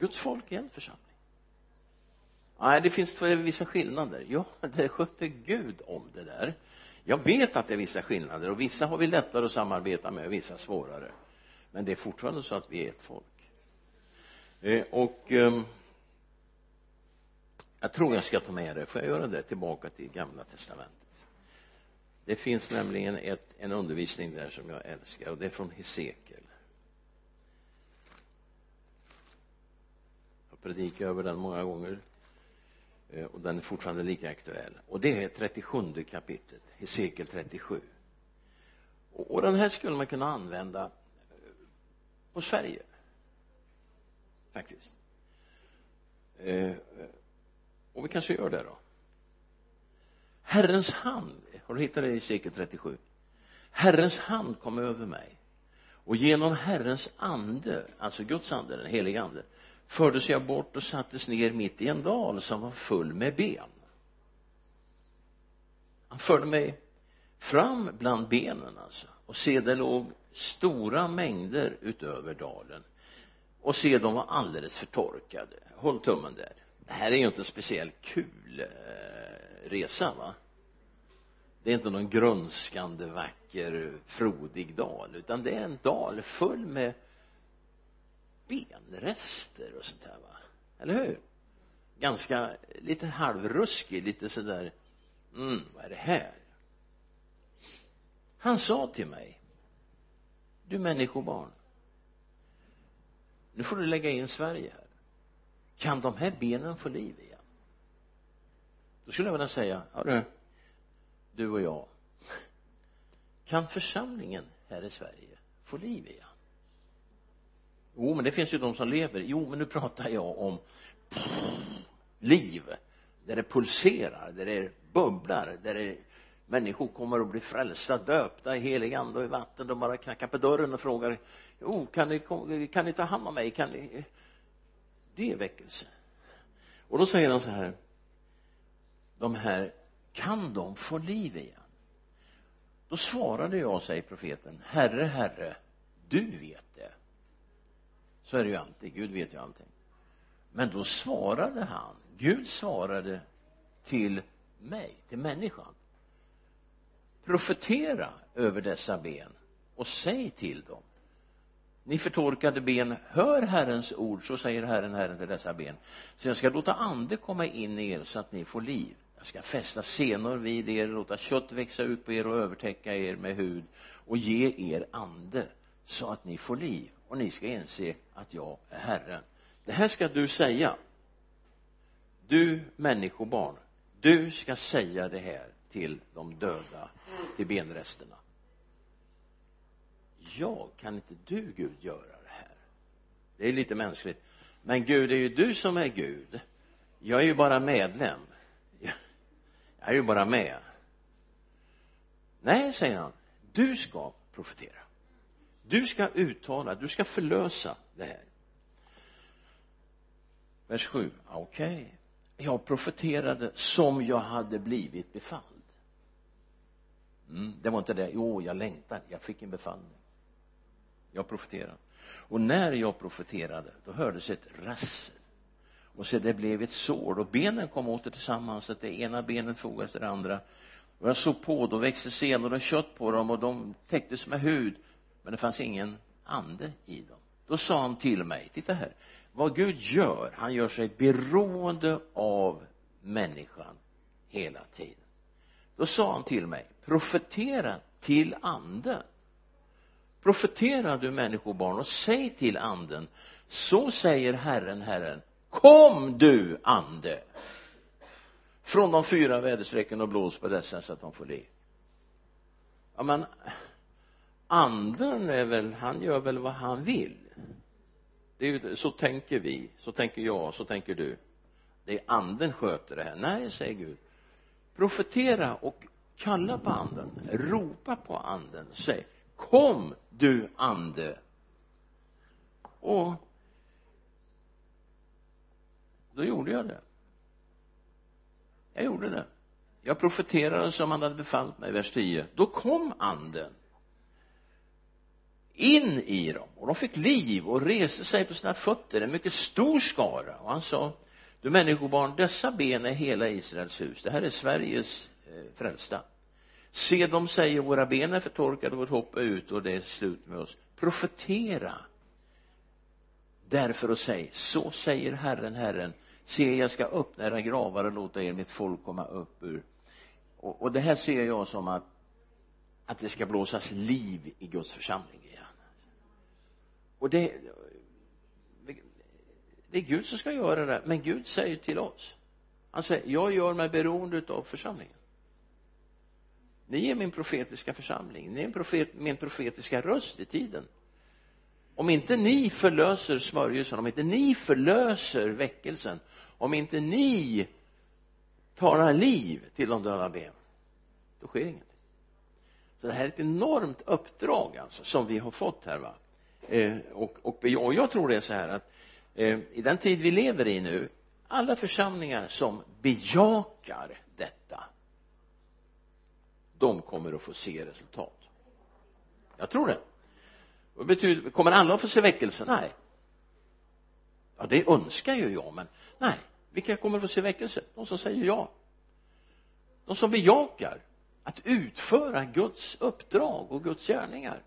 Guds folk är en församling. Nej det finns vissa skillnader. Ja det sköter Gud om det där. Jag vet att det är vissa skillnader och vissa har vi lättare att samarbeta med och vissa svårare. Men det är fortfarande så att vi är ett folk. Eh, och eh, jag tror jag ska ta med det, får jag göra det tillbaka till gamla testamentet? Det finns nämligen ett, en undervisning där som jag älskar och det är från Hesekiel. Jag predikat över den många gånger. Eh, och den är fortfarande lika aktuell. Och det är 37 kapitlet Hesekiel 37 och, och den här skulle man kunna använda eh, på Sverige. Faktiskt. Eh, och vi kanske gör det då. Herrens hand har du hittat det i sekel 37 Herrens hand kom över mig. Och genom Herrens ande alltså Guds ande, den heliga ande fördes jag bort och sattes ner mitt i en dal som var full med ben. Han förde mig fram bland benen alltså och se det låg stora mängder utöver dalen. Och se de var alldeles förtorkade. Håll tummen där. Det här är ju inte en speciellt kul eh, resa va? Det är inte någon grönskande vacker frodig dal utan det är en dal full med benrester och sånt här va? Eller hur? Ganska lite halvruskig lite sådär mm vad är det här? Han sa till mig du människobarn nu får du lägga in Sverige här. Kan de här benen få liv igen? Då skulle jag vilja säga ja du du och jag kan församlingen här i Sverige få liv igen? Jo men det finns ju de som lever. Jo men nu pratar jag om liv där det pulserar där det bubblar där det människor kommer att bli frälsta döpta i helig ande och i vatten. De bara knackar på dörren och frågar jo kan ni, kan ni ta hand om mig? Kan ni det är väckelse. Och då säger han så här de här kan de få liv igen? Då svarade jag säger profeten herre herre du vet så är det ju alltid. Gud vet ju allting. Men då svarade han Gud svarade till mig till människan. Profetera över dessa ben och säg till dem. Ni förtorkade ben hör Herrens ord så säger Herren Herren till dessa ben. Sen ska jag låta ande komma in i er så att ni får liv. Jag ska fästa senor vid er låta kött växa ut på er och övertäcka er med hud och ge er ande så att ni får liv och ni ska inse att jag är Herren. Det här ska du säga. Du människobarn du ska säga det här till de döda till benresterna. Jag kan inte du Gud göra det här? Det är lite mänskligt. Men Gud det är ju du som är Gud. Jag är ju bara medlem. Jag är ju bara med. Nej säger han. Du ska profetera du ska uttala du ska förlösa det här. Vers 7 okej. Okay. jag profeterade som jag hade blivit befalld. Mm, det var inte det. Jo jag längtar jag fick en befallning. Jag profeterade. Och när jag profeterade då hördes ett rassel. Och så det blev ett sår. Och benen kom åter tillsammans så att det ena benet fogades till det andra. Och jag såg på då växte senor och kött på dem och de täcktes med hud men det fanns ingen ande i dem. Då sa han till mig titta här. Vad Gud gör han gör sig beroende av människan hela tiden. Då sa han till mig profetera till anden. Profetera du människobarn och säg till anden så säger Herren Herren kom du ande. Från de fyra väderstrecken och blås på dessa så att de får liv ja men anden är väl han gör väl vad han vill. Det är ju, så tänker vi så tänker jag så tänker du. Det är anden sköter det här. Nej säger Gud. Profetera och kalla på anden. Ropa på anden. Säg kom du ande. Och då gjorde jag det. Jag gjorde det. Jag profeterade som han hade befallt mig vers 10 då kom anden in i dem. Och de fick liv och reste sig på sina fötter en mycket stor skara. Och han sa du människobarn dessa ben är hela Israels hus. Det här är Sveriges eh, frälsta. Se de säger våra ben är förtorkade vårt hopp är ut och det är slut med oss. Profetera därför och säg så säger Herren Herren se jag ska öppna era gravar och låta er mitt folk komma upp ur och, och det här ser jag som att att det ska blåsas liv i Guds församling och det det är Gud som ska göra det men Gud säger till oss. Han säger jag gör mig beroende utav församlingen. Ni är min profetiska församling. Ni är profet, min profetiska röst i tiden. Om inte ni förlöser smörjelsen om inte ni förlöser väckelsen om inte ni talar liv till de döda ben då sker ingenting. Så det här är ett enormt uppdrag alltså som vi har fått här va? Eh, och, och, och jag tror det är så här att eh, i den tid vi lever i nu alla församlingar som bejakar detta de kommer att få se resultat. Jag tror det. Vad betyder, kommer alla att få se väckelse? nej. Ja det önskar ju jag men nej. Vilka kommer att få se väckelse? de som säger ja. De som bejakar att utföra Guds uppdrag och Guds gärningar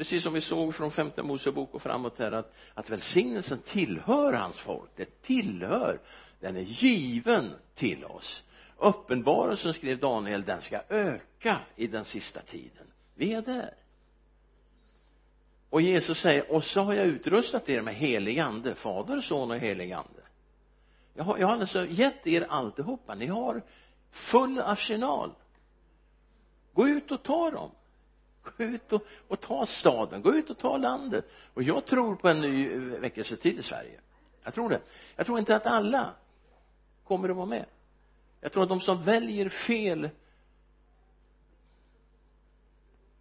precis som vi såg från femte Mosebok och framåt här att, att välsignelsen tillhör hans folk. Det tillhör den är given till oss. Uppenbarelsen skrev Daniel den ska öka i den sista tiden. Vi är där. Och Jesus säger och så har jag utrustat er med helig ande fader, son och helig ande. Jag har, jag har alltså gett er alltihopa. Ni har full arsenal. Gå ut och ta dem gå ut och, och ta staden gå ut och ta landet. Och jag tror på en ny eh, väckelsetid i Sverige. Jag tror det. Jag tror inte att alla kommer att vara med. Jag tror att de som väljer fel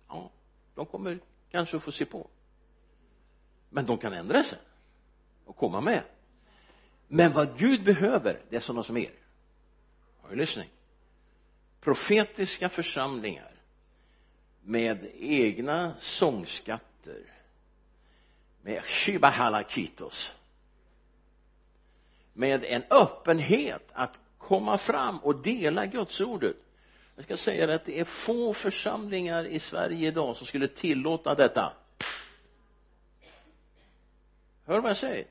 ja de kommer kanske att få se på. Men de kan ändra sig och komma med. Men vad Gud behöver det är sådana som er. Har du lyssning profetiska församlingar med egna sångskatter med shibahalakitos med en öppenhet att komma fram och dela gudsordet jag ska säga att det är få församlingar i Sverige idag som skulle tillåta detta. Hör du vad jag säger?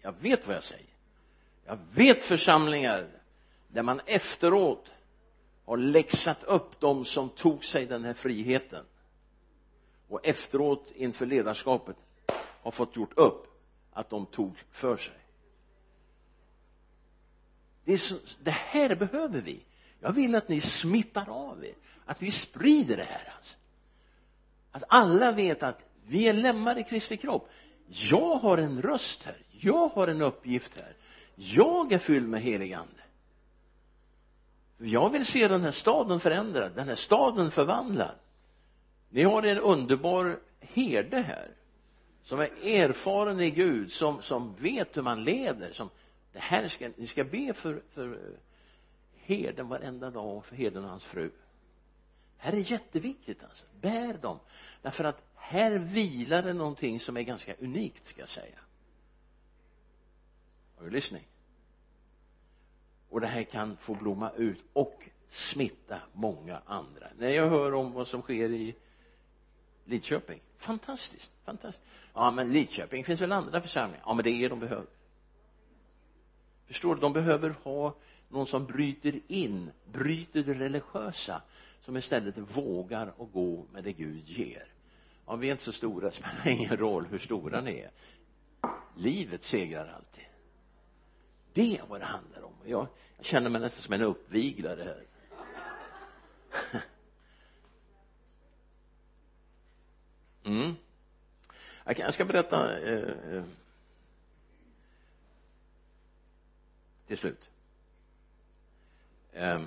Jag vet vad jag säger. Jag vet församlingar där man efteråt har läxat upp de som tog sig den här friheten. Och efteråt inför ledarskapet har fått gjort upp att de tog för sig. Det, så, det här behöver vi. Jag vill att ni smittar av er att ni sprider det här alltså. Att alla vet att vi är lemmar i Kristi kropp. Jag har en röst här. Jag har en uppgift här. Jag är fylld med helig ande jag vill se den här staden förändrad den här staden förvandlad. Ni har en underbar herde här som är erfaren i Gud som, som vet hur man leder som det här ska, ni ska be för, för eh, herden varenda dag för herden och hans fru. Det här är jätteviktigt alltså. Bär dem. Därför att här vilar det någonting som är ganska unikt ska jag säga. Har du lyssning och det här kan få blomma ut och smitta många andra. När jag hör om vad som sker i Lidköping fantastiskt fantastiskt. Ja men Lidköping finns väl andra församlingar? Ja men det är det de behöver. Förstår du? De behöver ha någon som bryter in bryter det religiösa som istället vågar att gå med det Gud ger. Ja vi är inte så stora det spelar ingen roll hur stora ni är. Livet segrar alltid det är vad det handlar om. Jag, jag känner mig nästan som en uppviglare här. Mm. Jag, kan, jag ska berätta eh, eh, till slut. Eh,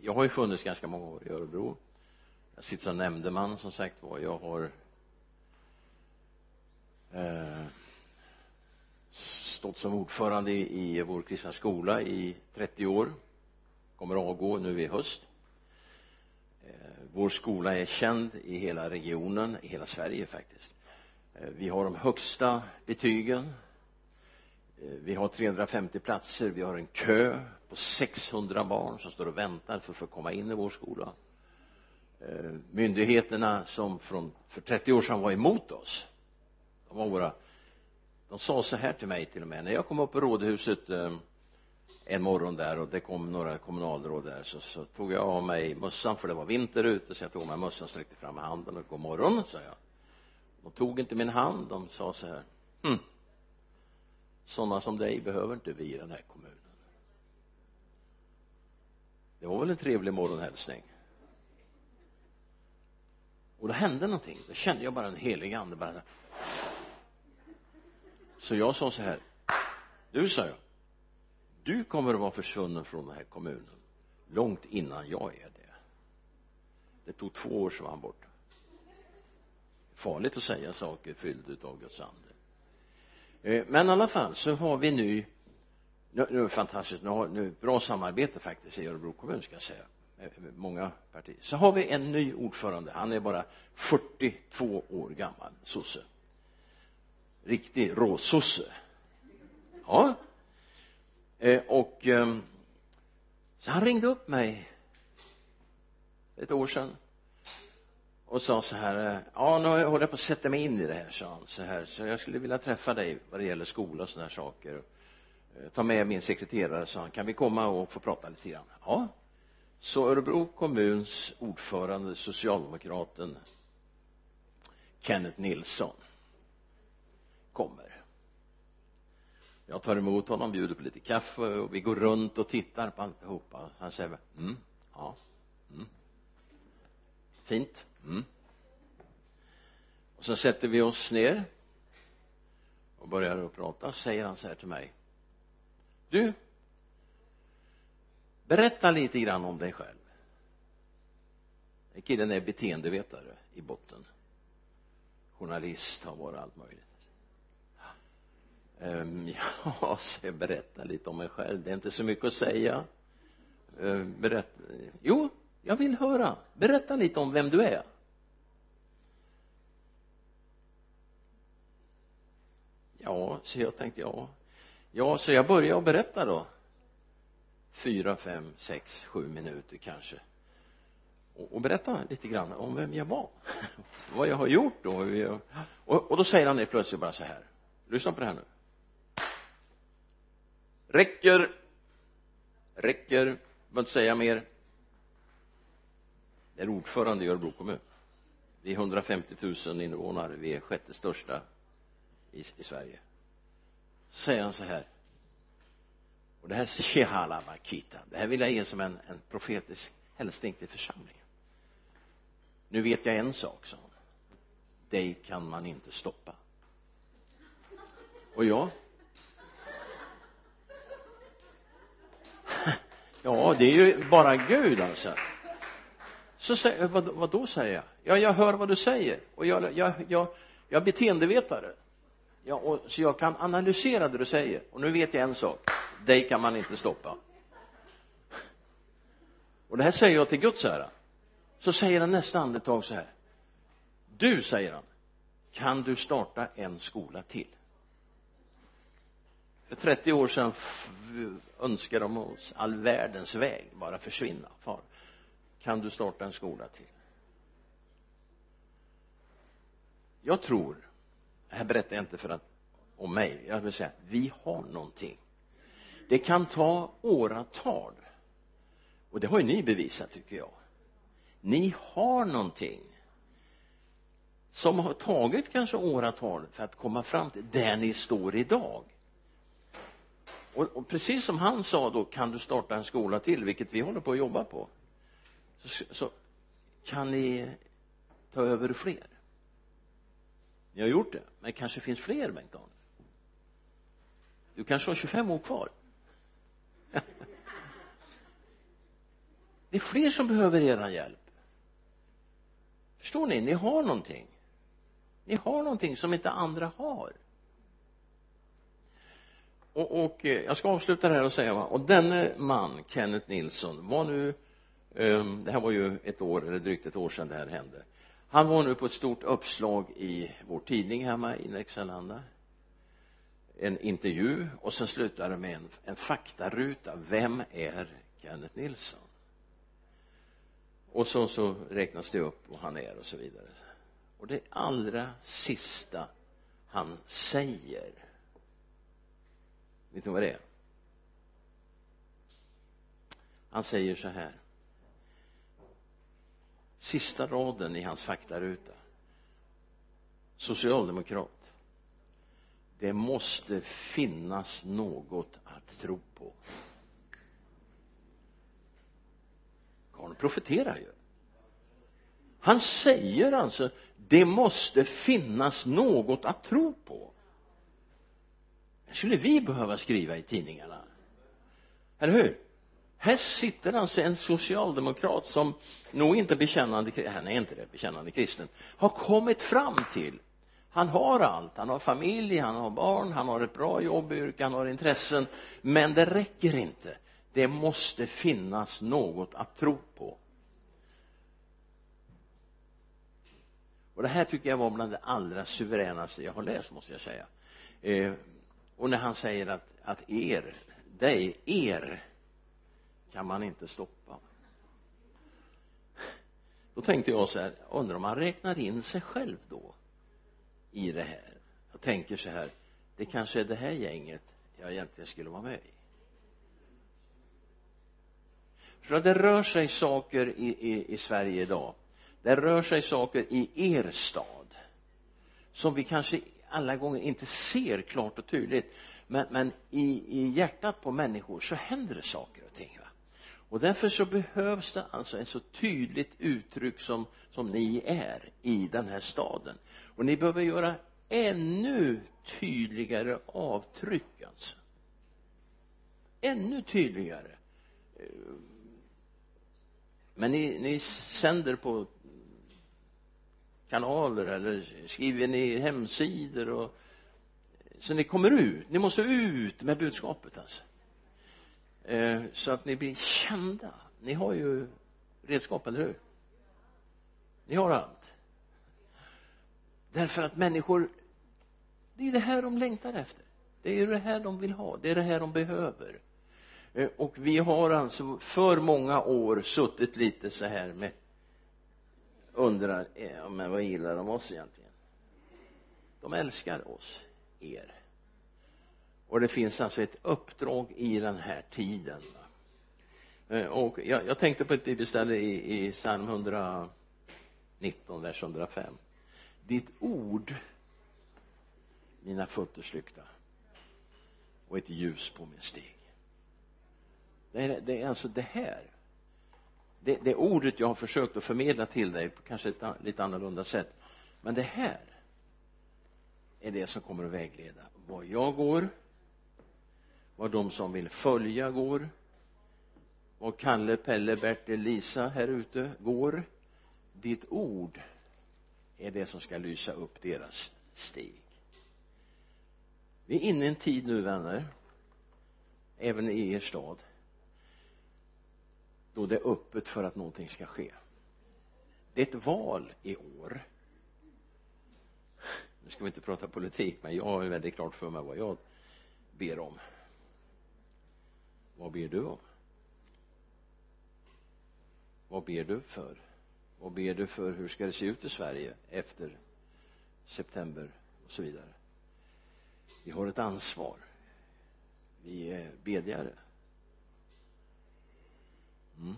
jag har ju funnits ganska många år i Örebro. Jag sitter som nämndeman som sagt var. Jag har eh, stått som ordförande i, vår kristna skola i 30 år. Kommer avgå nu i höst. Eh, vår skola är känd i hela regionen, i hela Sverige faktiskt. Eh, vi har de högsta betygen. Eh, vi har 350 platser, vi har en kö på 600 barn som står och väntar för att få komma in i vår skola. Myndigheterna som från, för 30 år sedan var emot oss de var våra de sa så här till mig till och med. När jag kom upp på rådhuset eh, en morgon där och det kom några kommunalråd där så, så tog jag av mig mössan för det var vinter ute så jag tog av mig mössan och sträckte fram handen och god morgon sa jag. De tog inte min hand de sa så här hm sådana som dig behöver inte vi i den här kommunen. Det var väl en trevlig morgonhälsning. Och då hände någonting. Då kände jag bara en helig ande bara så jag sa så här du sa jag du kommer att vara försvunnen från den här kommunen långt innan jag är det. Det tog två år så var han borta. Farligt att säga saker fylld utav Guds ande. Eh, men i alla fall så har vi nu nu, nu är det fantastiskt nu har nu bra samarbete faktiskt i Örebro kommun ska jag säga. Eh, många partier. Så har vi en ny ordförande. Han är bara 42 år gammal sosse riktig råsosse. Ja. Eh, och eh, så han ringde upp mig ett år sedan och sa så här eh, ja nu håller jag på att sätta mig in i det här sa han så här så jag skulle vilja träffa dig vad det gäller skola och sådana här saker. Eh, ta med min sekreterare sa han kan vi komma och få prata lite grann? Ja. Så Örebro kommuns ordförande socialdemokraten Kenneth Nilsson kommer. Jag tar emot honom, bjuder på lite kaffe och vi går runt och tittar på alltihopa. Han säger mm, ja, mm. Fint, mm. Och så sätter vi oss ner och börjar att prata. Säger han så här till mig du berätta lite grann om dig själv. Den killen är beteendevetare i botten. Journalist har varit allt möjligt um, ja, så jag berätta lite om mig själv. Det är inte så mycket att säga. Ehm, um, berätta jo jag vill höra. Berätta lite om vem du är. Ja så jag tänkte ja. Ja så jag började berätta då. Fyra, fem, sex, sju minuter kanske. Och, och berätta lite grann om vem jag var. Vad jag har gjort och, och, och då säger han plötsligt bara så här. Lyssna på det här nu räcker räcker behöver inte säga mer. Det är ordförande i Örebro kommun. Vi är 150 000 invånare vi är sjätte största i, i Sverige. Så säger han så här och det här Shehala Makita det här vill jag ge som en, en profetisk hälsning till församlingen. Nu vet jag en sak sa han dig kan man inte stoppa. Och jag? Ja det är ju bara Gud alltså. Så säger vad, vad då säger jag? Ja jag hör vad du säger. Och jag, jag, jag, jag är beteendevetare. Ja, och, så jag kan analysera det du säger. Och nu vet jag en sak. Dig kan man inte stoppa. Och det här säger jag till Guds ära. Så säger han nästa andetag så här. Du säger han kan du starta en skola till? För 30 år sedan önskade de oss all världens väg bara försvinna. Far kan du starta en skola till? Jag tror det här berättar jag inte för att om mig jag vill säga vi har någonting. Det kan ta åratal. Och det har ju ni bevisat tycker jag. Ni har någonting som har tagit kanske åratal för att komma fram till där ni står idag och, och precis som han sa då kan du starta en skola till? Vilket vi håller på att jobba på. Så, så kan ni ta över fler? Ni har gjort det men det kanske finns fler Bengt Arne du kanske har 25 år kvar? Det är fler som behöver er hjälp. Förstår ni, ni har någonting. Ni har någonting som inte andra har och, och eh, jag ska avsluta det här och säga va, och denne man Kenneth Nilsson var nu um, det här var ju ett år eller drygt ett år sedan det här hände. Han var nu på ett stort uppslag i vår tidning hemma i Nexalanda en intervju och sen slutade det med en, en faktaruta. Vem är Kenneth Nilsson? Och så så räknas det upp vad han är och så vidare. Och det allra sista han säger vet ni vad det är? Han säger så här. Sista raden i hans faktaruta. Socialdemokrat. Det måste finnas något att tro på. Karln profeterar ju. Han säger alltså det måste finnas något att tro på skulle vi behöva skriva i tidningarna? Eller hur? Här sitter alltså en socialdemokrat som nog inte bekännande han är inte det bekännande kristen har kommit fram till han har allt, han har familj, han har barn, han har ett bra jobbyrke, han har intressen. Men det räcker inte. Det måste finnas något att tro på. Och det här tycker jag var bland det allra suveränaste jag har läst måste jag säga. Eh, och när han säger att, att er, dig, er kan man inte stoppa. Då tänkte jag så här undrar om han räknar in sig själv då i det här? Jag tänker så här det kanske är det här gänget jag egentligen skulle vara med i. För att det rör sig saker i, i, i Sverige idag. Det rör sig saker i er stad som vi kanske alla gånger inte ser klart och tydligt men, men i, i hjärtat på människor så händer det saker och ting va? Och därför så behövs det alltså ett så tydligt uttryck som, som ni är i den här staden. Och ni behöver göra ännu tydligare avtryck alltså. Ännu tydligare. Eh, men ni, ni sänder på kanaler eller skriver ni hemsidor och så ni kommer ut, ni måste ut med budskapet alltså. Eh, så att ni blir kända. Ni har ju redskap, eller hur? Ni har allt. Därför att människor det är det här de längtar efter. Det är ju det här de vill ha. Det är det här de behöver. Eh, och vi har alltså för många år suttit lite så här med undrar ja, men vad gillar de oss egentligen? De älskar oss er. Och det finns alltså ett uppdrag i den här tiden. Eh, och jag, jag tänkte på ett bibelställe i, i psalm 119 vers 105 ditt ord mina fötters lykta och ett ljus på min stig. Det är, det är alltså det här det, det ordet jag har försökt att förmedla till dig på kanske ett lite annorlunda sätt. Men det här är det som kommer att vägleda var jag går var de som vill följa går var Kalle, Pelle, Bertil, Lisa här ute går. Ditt ord är det som ska lysa upp deras steg. Vi är inne i en tid nu vänner även i er stad då det är öppet för att någonting ska ske. Det är ett val i år. Nu ska vi inte prata politik men jag har ju väldigt klart för mig vad jag ber om. Vad ber du om? Vad ber du för? Vad ber du för hur ska det se ut i Sverige efter september och så vidare? Vi har ett ansvar. Vi är bedjare mm.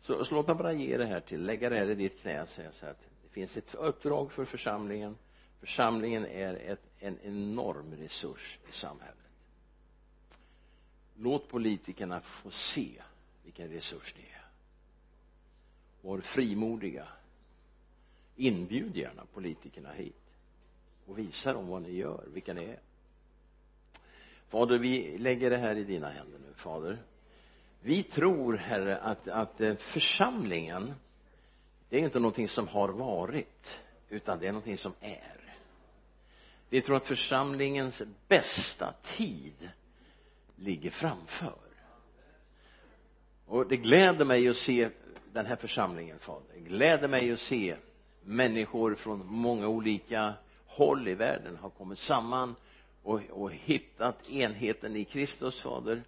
så, så låt mig bara ge det här till lägga det här i ditt knä och säga så att det finns ett uppdrag för församlingen. Församlingen är ett, en enorm resurs i samhället. Låt politikerna få se vilken resurs det är. Var frimodiga. Inbjud gärna politikerna hit och visa dem vad ni gör, vilka ni är. Fader vi lägger det här i dina händer nu fader vi tror herre att, att eh, församlingen det är inte någonting som har varit utan det är någonting som är. Vi tror att församlingens bästa tid ligger framför. Och det gläder mig att se den här församlingen fader. Det gläder mig att se människor från många olika håll i världen har kommit samman och, och hittat enheten i Kristus fader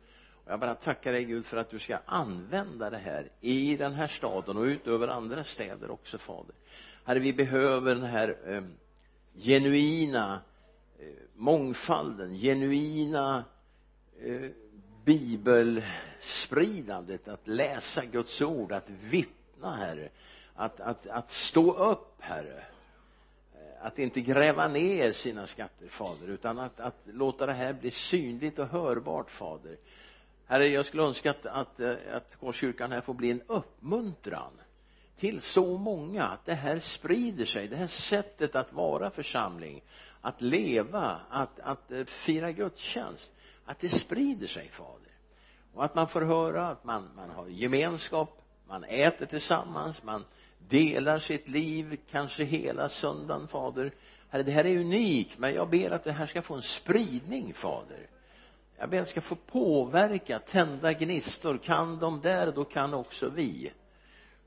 jag bara tackar dig Gud för att du ska använda det här i den här staden och utöver andra städer också fader. Herre vi behöver den här eh, genuina eh, mångfalden genuina eh, bibelspridandet att läsa Guds ord att vittna herre att, att, att stå upp herre. Eh, att inte gräva ner sina skatter fader utan att, att låta det här bli synligt och hörbart fader herre jag skulle önska att, att, eh, att Korskyrkan här får bli en uppmuntran till så många att det här sprider sig det här sättet att vara församling att leva att, att eh, fira gudstjänst att det sprider sig fader. Och att man får höra att man, man har gemenskap man äter tillsammans man delar sitt liv kanske hela söndagen fader. Herre det här är unikt men jag ber att det här ska få en spridning fader jag ber att ska få påverka tända gnistor. Kan de där då kan också vi.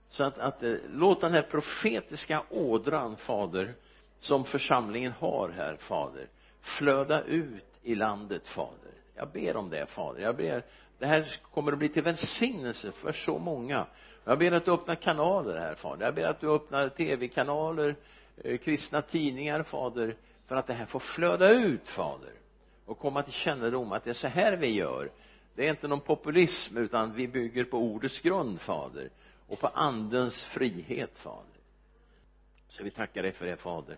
Så att, att eh, låt den här profetiska ådran fader som församlingen har här fader flöda ut i landet fader. Jag ber om det fader. Jag ber det här kommer att bli till välsignelse för så många. Jag ber att du öppnar kanaler här fader. Jag ber att du öppnar tv-kanaler eh, kristna tidningar fader för att det här får flöda ut fader och komma till kännedom att det är så här vi gör. Det är inte någon populism utan vi bygger på ordets grund fader och på andens frihet fader. Så vi tackar dig för det fader.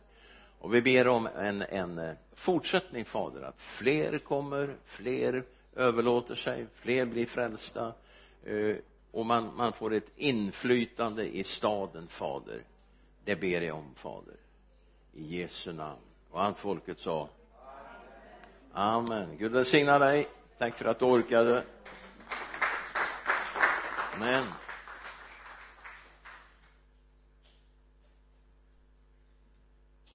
Och vi ber om en, en eh, fortsättning fader att fler kommer fler överlåter sig fler blir frälsta eh, och man, man får ett inflytande i staden fader. Det ber jag om fader. I Jesu namn. Och allt folket sa amen. Gud välsigna dig. Tack för att du orkade. Amen.